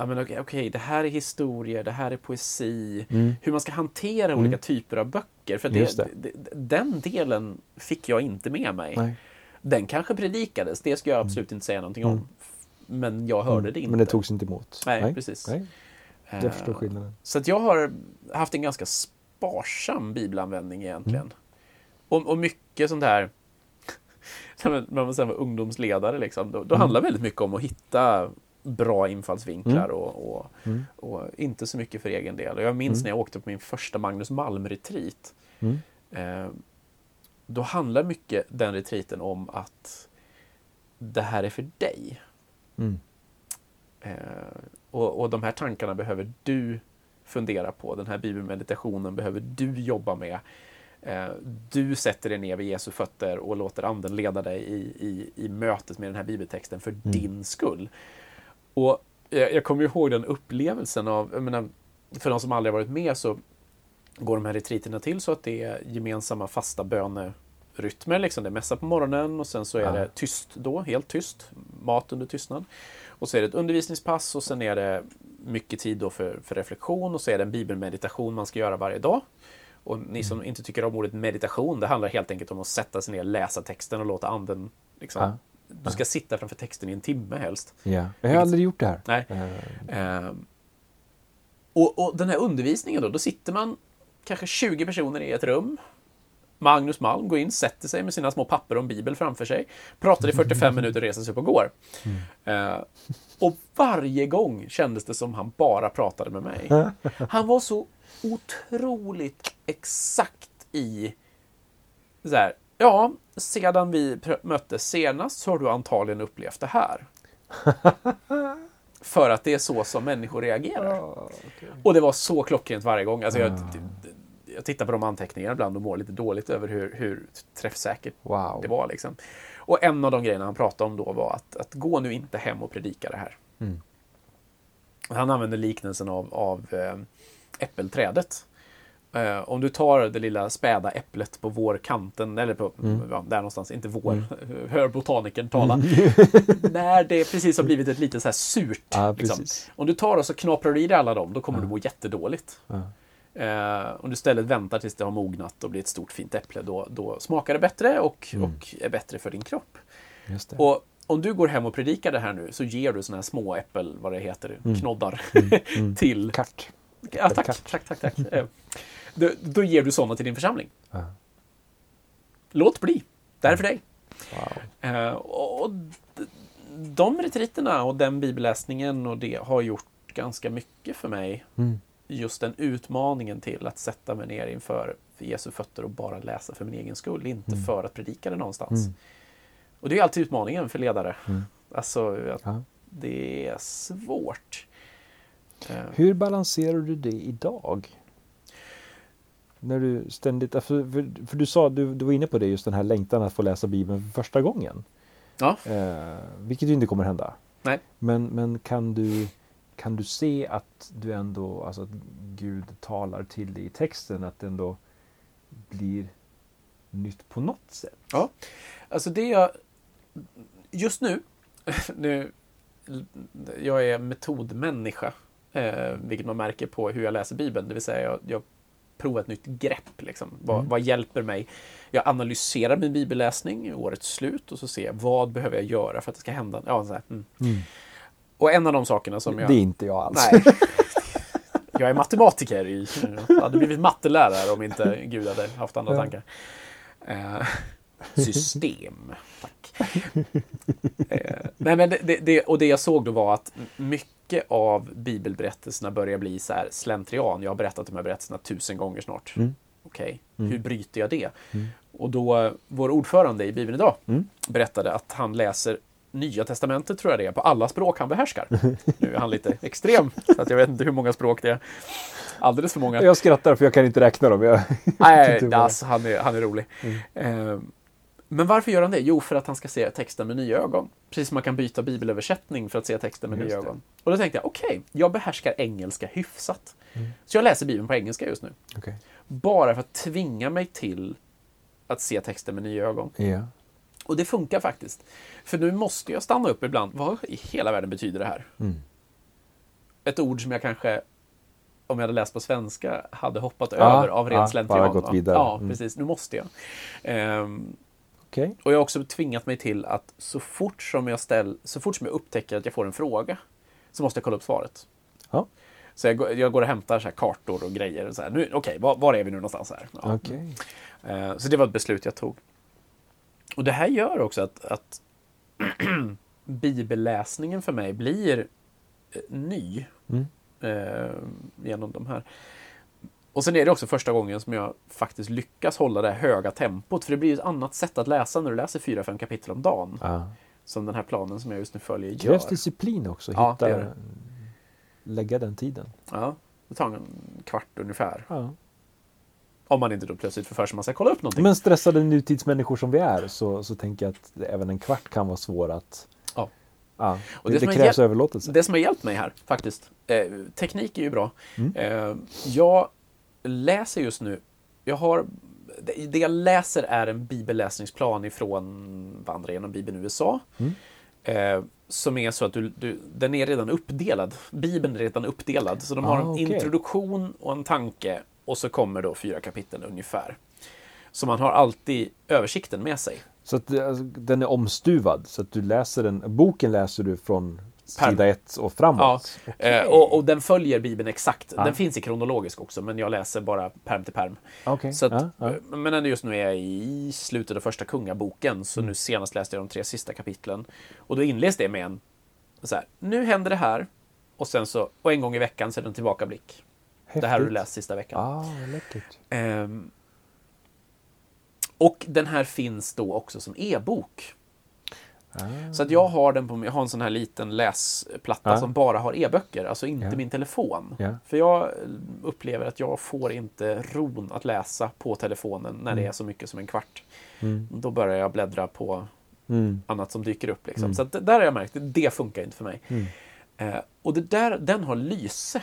Ja, men okej, okej, det här är historier, det här är poesi. Mm. Hur man ska hantera Mm. olika typer av böcker. För det, det. den delen fick jag inte med mig. Nej. Den kanske predikades, det ska jag absolut inte säga någonting om. Mm. Men jag hörde det inte. Men det togs inte emot. Nej, precis. Nej, Eh, jag förstår skillnaden. Så att jag har haft en ganska sparsam bibelanvändning egentligen. Mm. Och, och mycket sånt här, när man sen var ungdomsledare, liksom, då, då Mm. handlar väldigt mycket om att hitta bra infallsvinklar Mm. och, och, Mm. och inte så mycket för egen del. Och jag minns Mm. när jag åkte på min första Magnus Malm-retreat. Mm. Eh, då handlar mycket den retreaten om att det här är för dig. Mm. Eh, och, och de här tankarna behöver du fundera på. Den här bibelmeditationen behöver du jobba med. Eh, du sätter dig ner vid Jesu fötter och låter anden leda dig i, i, i mötet med den här bibeltexten för din skull. Och jag, jag kommer ihåg den upplevelsen av, jag menar, för de som aldrig varit med så går de här retreaterna till så att det är gemensamma fasta bönerytmer. Liksom. Det är mässa på morgonen och sen så är Ja. det tyst då, helt tyst. Mat under tystnad. Och så är det ett undervisningspass och sen är det mycket tid då för, för reflektion och så är det en bibelmeditation man ska göra varje dag. Och ni som inte tycker om ordet meditation, det handlar helt enkelt om att sätta sig ner, läsa texten och låta anden liksom, Ja. Du ska sitta framför texten i en timme helst. Ja. Jag har aldrig gjort det här. Nej. Eh, Eh, Och, och den här undervisningen då, då sitter man kanske 20 personer i ett rum. Magnus Malm går in, sätter sig med sina små papper om Bibel framför sig, pratar i 45 minuter, reser sig upp och går. Eh, och varje gång kändes det som han bara pratade med mig. Han var så otroligt exakt i så här, ja, sedan vi möttes senast så har du antagligen upplevt det här. För att det är så som människor reagerar. Och det var så klockrent varje gång. Alltså jag, jag tittar på de anteckningarna ibland och mår lite dåligt över hur, hur träffsäkert Wow. det var. Liksom. Och en av de grejerna han pratade om då var att, att gå nu inte hem och predika det här. Mm. Han använde liknelsen av, av eh, äppelträdet. Eh, om du tar det lilla späda äpplet på vårkanten, eller på, Mm. ja, där någonstans, inte vår, hör botanikern tala. När det precis har blivit ett lite så här surt. Ja, liksom. Om du tar och så knaprar du i dig alla dem, då kommer du må jättedåligt. Ja. Eh, om du istället väntar tills det har mognat och blir ett stort fint äpple, då, då smakar det bättre och, Mm. och är bättre för din kropp. Och om du går hem och predikar det här nu så ger du såna här små äppel, vad det heter, knoddar Mm. till... Kart. Ja, tack, tack, tack, tack. Eh, då, då ger du sådana till din församling. Ja. Låt bli. Det här är för dig. Wow. Eh, och de retriterna och den bibelläsningen och det har gjort ganska mycket för mig. Mm. Just den utmaningen till att sätta mig ner inför Jesu fötter och bara läsa för min egen skull, inte Mm. för att predika det någonstans. Mm. Och det är alltid utmaningen för ledare. Mm. Alltså, Ja. det är svårt. Eh, Hur balanserar du det idag? När du ständigt, för, för, för du sa, du, du var inne på det, just den här längtan att få läsa Bibeln för första gången. Ja. Eh, vilket ju inte kommer hända. Nej. Men, men kan, du, kan du se att du ändå, alltså att Gud talar till dig i texten, att det ändå blir nytt på något sätt? Ja, alltså det jag... Just nu, nu jag är metodmänniska, eh, vilket man märker på hur jag läser Bibeln. Det vill säga, jag, jag provar ett nytt grepp. Liksom. Vad, Mm. vad hjälper mig? Jag analyserar min bibelläsning i årets slut och så ser jag vad behöver jag göra för att det ska hända. Ja, så här, mm. Och en av de sakerna som jag... Det är inte jag alls. Nej. Jag är matematiker. I, jag hade blivit mattelärare om inte Gud hade haft andra tankar. Eh, system. Tack. Eh, nej, men det, det, och det jag såg då var att mycket av bibelberättelserna börjar bli så här slentrian. Jag har berättat de här berättelserna tusen gånger snart. Mm. Okej, Mm. hur bryter jag det? Mm. Och då, vår ordförande i Bibeln idag Mm. berättade att han läser Nya Testamentet, tror jag det är, på alla språk han behärskar. Nu är han lite extrem, så att jag vet inte hur många språk det är. Alldeles för många. Jag skrattar för jag kan inte räkna dem. Jag, Nej, alltså, han, är, han är rolig. Eh, men varför gör han det? Jo, för att han ska se texten med nya ögon. Precis som man kan byta bibelöversättning för att se texten med Just nya det. ögon. Och då tänkte jag, okej, jag behärskar engelska hyfsat. Mm. Så jag läser Bibeln på engelska just nu. Okej. Bara för att tvinga mig till att se texten med nya ögon. Ja. Och det funkar faktiskt. För nu måste jag stanna upp ibland. Vad i hela världen betyder det här? Mm. Ett ord som jag kanske, om jag hade läst på svenska, hade hoppat Ja, över av ren ja, slentrian. bara gått vidare. Ja, Mm. precis. Nu måste jag. Ehm, Okej. och jag har också tvingat mig till att så fort som jag, ställ, så fort som jag upptäcker att jag får en fråga så måste jag kolla upp svaret. Ja. Så jag, går- jag går och hämtar så här kartor och grejer. och så här, nu- Okej, var, var är vi nu någonstans här? Ja. Okej. Eh, Så det var ett beslut jag tog. Och det här gör också att, att bibelläsningen för mig blir eh, ny Mm. eh, genom de här. Och sen är det också första gången som jag faktiskt lyckas hålla det höga tempot. För det blir ett annat sätt att läsa när du läser fyra, fem kapitel om dagen. Ja. Som den här planen som jag just nu följer gör. Krävs disciplin också. Ja, Hitta, det gör det. lägga den tiden. Ja, det tar en kvart ungefär. Ja. Om man inte då plötsligt får för sig att man ska kolla upp någonting. Men stressade nutidsmänniskor som vi är så, så tänker jag att även en kvart kan vara svår att... Ja. ja Och det, det det, krävs överlåtelse. Det som har hjälpt mig här faktiskt, eh, teknik är ju bra. Mm. Eh, jag läser just nu, jag har, det, jag läser är en bibelläsningsplan ifrån Vandra genom Bibeln USA. Mm. Eh, som är så att du, du, den är redan uppdelad. Bibeln är redan uppdelad. Så de har Ah, en introduktion och en tanke och så kommer då fyra kapitel ungefär. Så man har alltid översikten med sig. Så att det- alltså, den är omstuvad. Så att du läser den, boken läser du från sida ett och framåt. Ja, eh, och, och den följer Bibeln exakt. Den finns i kronologisk också, men jag läser bara perm till perm. Okej, Så att, ja. eh, Men just nu är jag i slutet av första kungaboken, så Mm. nu senast läste jag de tre sista kapitlen. Och då inleds det med en, så här, nu händer det här, och sen så, och en gång i veckan så är det en tillbakablick. Det här har du Häftigt. läst sista veckan. Ah, läckert. Ehm, och den här finns då också som e-bok. Ah. Så att jag har den på, jag har en sån här liten läsplatta Ja. som bara har e-böcker, alltså inte Ja. min telefon. Ja. För jag upplever att jag får inte ron att läsa på telefonen när det är så mycket som en kvart. Mm. Då börjar jag bläddra på Mm. annat som dyker upp. Liksom. Mm. Så att det- där har jag märkt, det- det funkar inte för mig. Mm. Eh, och det där, den har lyse.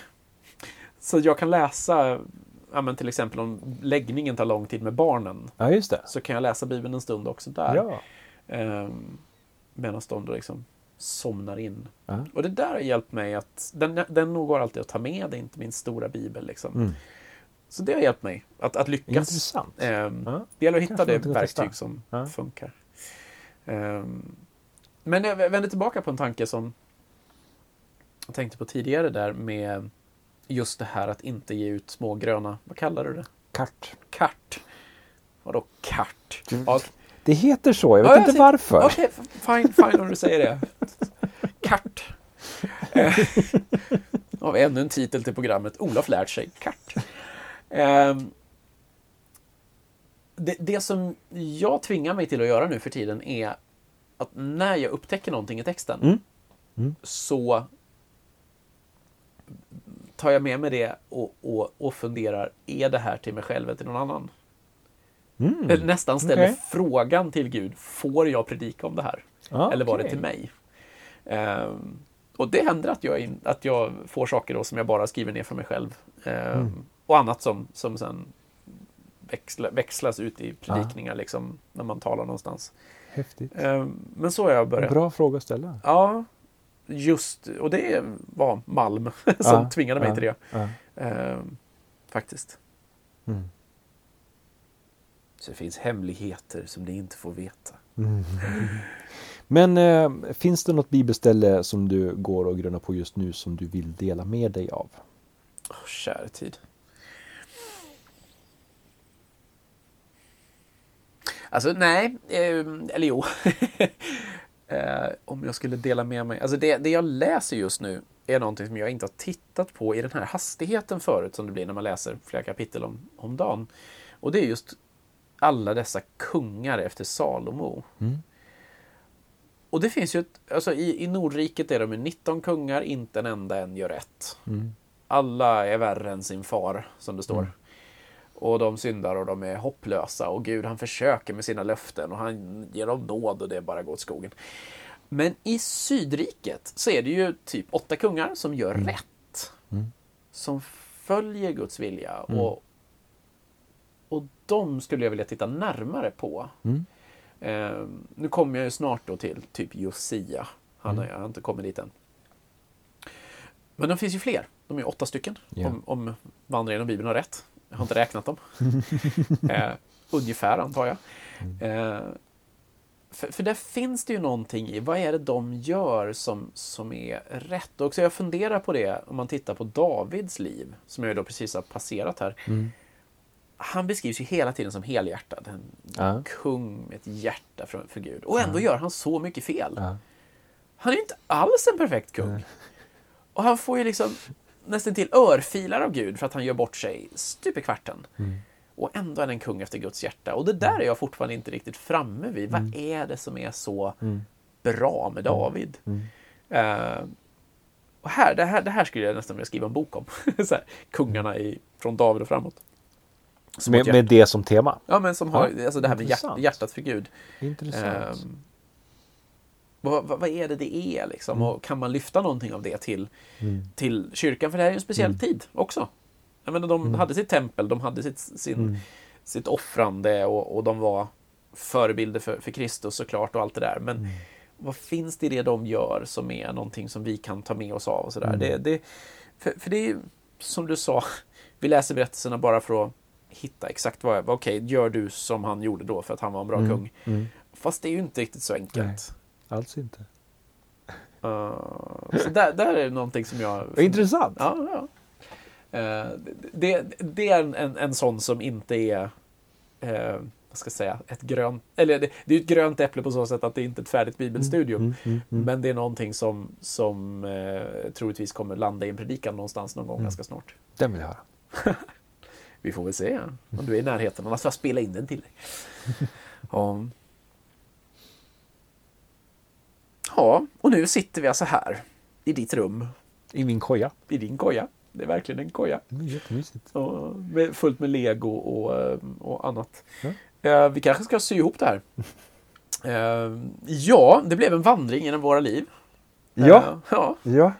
Så jag kan läsa, ja, men till exempel om läggningen tar lång tid med barnen, Ja, just det. så kan jag läsa Bibeln en stund också där. Ja. Ehm, Medan de då liksom somnar in. Ja. Och det där har hjälpt mig att, den, den nog går alltid att ta med, det är inte min stora bibel liksom. Mm. Så det har hjälpt mig att, att lyckas. Intressant. Ehm, Ja. Det gäller att hitta det verktyg som Ja. funkar. Ehm, men jag vänder tillbaka på en tanke som jag tänkte på tidigare där med just det här att inte ge ut små gröna, vad kallar du det? Kart. Kart. Vadå kart? Ja, Det heter så, jag vet Ja, jag inte varför. Okej, fine, fine om du säger det. Kart. Eh, Har vi ännu en titel till programmet. Olof lärt sig kart. Ehm, det, det som jag tvingar mig till att göra nu för tiden är att när jag upptäcker någonting i texten Mm. Mm. så tar jag med mig det och, och, och funderar, är det här till mig själv eller till någon annan? Mm. Nästan ställer Okej. frågan till Gud, får jag predika om det här? Ja, Eller var det till mig? Ehm, och det händer att jag, in, att jag får saker då som jag bara skriver ner för mig själv. Ehm, Mm. Och annat som, som sen växla, växlas ut i predikningar liksom, när man talar någonstans. Häftigt. Ehm, men så har jag börjat. Bra fråga att ställa. Ja, just, och det var Malm som Ja, tvingade mig ja, till det. Ja. Ehm, faktiskt. Mm. Så det finns hemligheter som ni inte får veta. Mm. Men eh, finns det något bibelställe som du går och grunnar på just nu som du vill dela med dig av? Oh, kära tid. Alltså nej, eh, eller jo. eh, om jag skulle dela med mig. Alltså det, det jag läser just nu är någonting som jag inte har tittat på i den här hastigheten förut som det blir när man läser flera kapitel om, om dagen. Och det är just alla dessa kungar efter Salomo. Mm. Och det finns ju, ett, alltså i, i Nordriket är de ju 19 kungar, inte en enda en gör rätt. Mm. Alla är värre än sin far, som det står. Mm. Och de syndar och de är hopplösa och Gud han försöker med sina löften och han ger dem nåd och det bara går åt skogen. Men i Sydriket så är det ju typ åtta kungar som gör rätt. Mm. Som följer Guds vilja. Mm. Och, och de skulle jag vilja titta närmare på. Mm. Eh, nu kommer jag ju snart då till typ Josia. Han har, Mm. jag har inte kommit dit än. Men de finns ju fler. De är åtta stycken. Ja. Om, om vandringen och Bibeln har rätt. Jag har inte räknat dem. eh, ungefär antar jag. Mm. Eh, för, för där finns det ju någonting i, vad är det de gör som, som är rätt? Och så jag funderar på det om man tittar på Davids liv, som jag då precis har passerat här. Mm. Han beskrivs ju hela tiden som helhjärtad. En Ja. kung med ett hjärta för, för Gud. Och ändå gör han så mycket fel. Ja. Han är ju inte alls en perfekt kung. Och han får ju liksom nästan till örfilar av Gud för att han gör bort sig stup i kvarten. Mm. Och ändå är han en kung efter Guds hjärta. Och det där är jag fortfarande inte riktigt framme vid. Vad är det som är så Mm. bra med David? Mm. Eh, och här, det, här, det här skulle jag nästan vilja skriva en bok om. här, kungarna i, från David och framåt. Med, med det som tema. Ja, men som har Ja, alltså det här med hjärt, hjärtat för Gud. Intressant. Ehm, vad, vad, vad är det det är liksom? Och kan man lyfta någonting av det till, Mm. till kyrkan? För det här är ju en speciell Mm. tid också. Jag menar, de Mm. hade sitt tempel, de hade sitt, sin, Mm. sitt offrande och, och de var förebilder för, för Kristus såklart och allt det där. Men Mm. vad finns det i det de gör som är någonting som vi kan ta med oss av? Och sådär? Mm. Det, det, för, för det är som du sa, vi läser berättelserna bara för att hitta exakt vad, okej, gör du som han gjorde då för att han var en bra Mm. kung. Mm. Fast det är ju inte riktigt så enkelt. Alls inte. Uh, så där, där är någonting som jag... Intressant. Ja, ja. Uh, det, det är en, en, en sån som inte är, uh, vad ska jag säga, ett grönt, eller det, det är ett grönt äpple på så sätt att det inte är ett färdigt bibelstudium. Mm, mm, mm, men det är någonting som, som uh, troligtvis kommer landa i en predikan någonstans någon gång mm. ganska snart. Den vill jag höra. Vi får väl se om du är i närheten, annars får jag spela in den till dig. um. Ja, och nu sitter vi alltså här i ditt rum. I min koja. I din koja. Det är verkligen en koja. Det jättemysigt. Och med, fullt med lego och, eh, och annat. Ja. Eh, vi kanske ska sy ihop det här. Eh, ja, det blev en vandring genom våra liv. Ja. Ja. ja.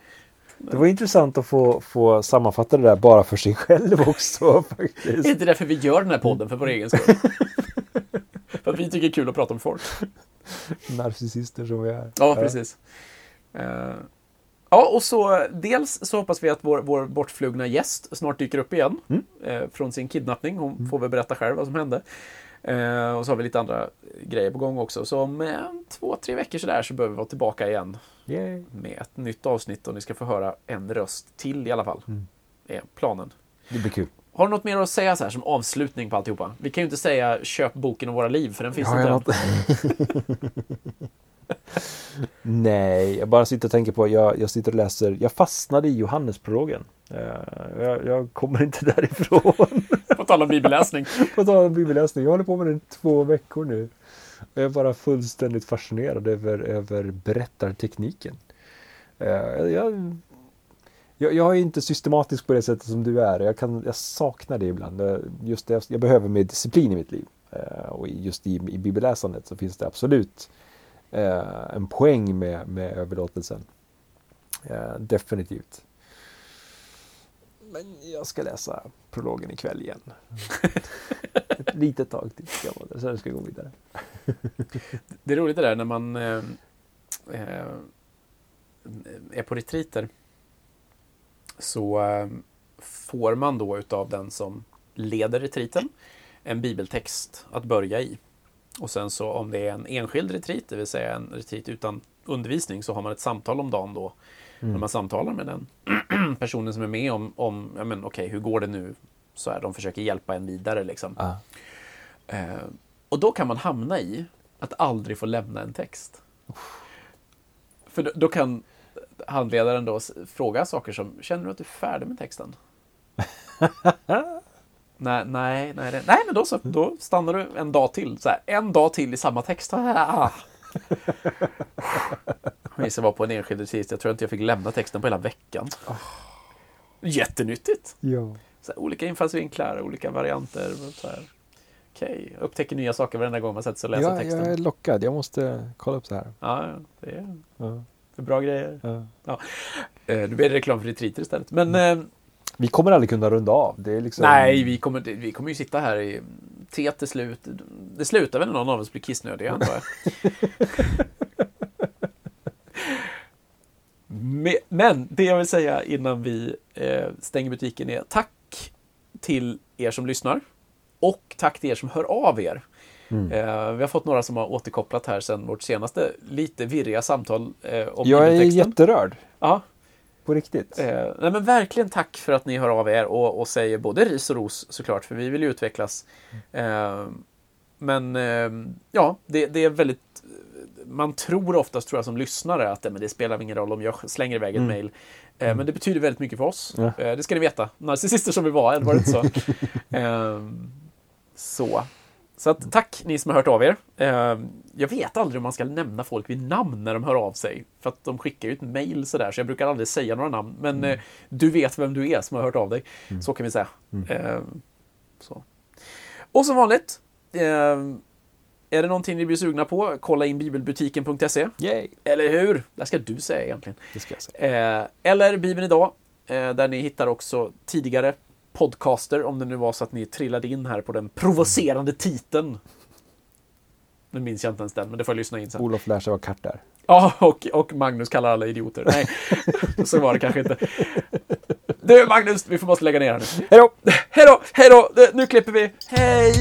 Det var intressant att få, få sammanfatta det där bara för sig själv också. Faktiskt. Är inte därför vi gör den här podden, för vår egen skull? för att vi tycker det är kul att prata med folk. Narcissister som vi är. Ja, precis. Uh, ja, och så dels så hoppas vi att vår, vår bortflugna gäst snart dyker upp igen mm. uh, från sin kidnappning. Hon mm. får väl berätta själv vad som hände. Uh, och så har vi lite andra grejer på gång också. Så om två, tre veckor sådär så behöver vi vara tillbaka igen. Yay. Med ett nytt avsnitt och ni ska få höra en röst till i alla fall. Mm. är planen. Det blir kul. Har du något mer att säga så här som avslutning på alltihopa? Vi kan ju inte säga köp boken om våra liv för den finns ja, inte än. Nej, jag bara sitter och tänker på, jag, jag sitter och läser, jag fastnade i Johannesprologen. Uh, jag, jag, kommer inte därifrån. på tal om bibelläsning. på tal om bibelläsning, jag håller på med den i två veckor nu. Jag är bara fullständigt fascinerad över, över berättartekniken. Uh, jag jag, jag, är inte systematisk på det sättet som du är. Jag, kan, jag saknar det ibland. Just det, jag behöver mer disciplin i mitt liv. Eh, och just i, i bibelläsandet så finns det absolut eh, en poäng med, med överlåtelsen. Eh, definitivt. Men jag ska läsa prologen ikväll igen. Ett litet tag till ska jag vara sen ska jag gå vidare. det är roligt det där när man eh, eh är på retriter så eh, får man då utav den som leder retriten en bibeltext att börja i. Och sen så om det är en enskild retreat, det vill säga en retreat utan undervisning, så har man ett samtal om dagen då. Mm. När man samtalar med den personen som är med om, om ja men okay, hur går det nu? Så här, de försöker hjälpa en vidare liksom. Ah. Eh, och då kan man hamna i att aldrig få lämna en text. För då, då, kan handledaren då fråga saker som, känner du att du är färdig med texten? nej, nej, nej, nej, men då så, då stannar du en dag till. Så här, en dag till i samma text. Jag jag var på en enskild retreat, jag tror inte jag fick lämna texten på hela veckan. Jättenyttigt! Ja. Så här, olika infallsvinklar, olika varianter. Så här. Okej, okay. upptäcker nya saker varenda gång man sätter sig och läser ja, texten. Jag är lockad, jag måste kolla upp så här. Ja, det är... Ja. För bra grejer. Ja. Ja. Eh, nu blir det reklam för retriter istället. Men, mm. vi kommer aldrig kunna runda av. Det är liksom... Nej, vi kommer, vi kommer ju sitta här i te till slut. Det slutar väl när någon av oss blir kissnödig, antar jag. Men det jag vill säga innan vi eh, stänger butiken är tack till er som lyssnar. Och tack till er som hör av er. Mm. Eh, vi har fått några som har återkopplat här sedan vårt senaste lite virriga samtal eh, om Jag är jätterörd. Ja. På riktigt. Eh, nej, men verkligen tack för att ni hör av er och, och säger både ris och ros såklart, för vi vill ju utvecklas. Men ja, det, det, är väldigt man tror oftast, tror jag, som lyssnare att men det spelar ingen roll om jag slänger iväg ett mm. mejl. Mm. Men det betyder väldigt mycket för oss. Ja. Det ska ni veta. Narcissister som vi var, var det inte så? så. Så att, tack ni som har hört av er. Eh, jag vet aldrig om man ska nämna folk vid namn när de hör av sig. För att de skickar ju ett mail sådär, så jag brukar aldrig säga några namn. Men mm. eh, du vet vem du är som har hört av dig. Mm. Så kan vi säga. Mm. Eh, så. Och som vanligt, är det någonting ni blir sugna på, kolla in bibelbutiken.se. Eller hur? Det ska du säga egentligen. Det ska jag säga. Eller Bibeln idag, där ni hittar också tidigare podcaster, om det nu var så att ni trillade in här på den provocerande titeln. Nu minns jag inte ens den, men det får jag lyssna in sen. Olof lär sig vara katt där. Ja, och, och Magnus kallar alla idioter. Nej, så var det kanske inte. Du Magnus, vi får måste lägga ner här nu. Hej då! Hej då! Hej då! Nu klipper vi. Hej!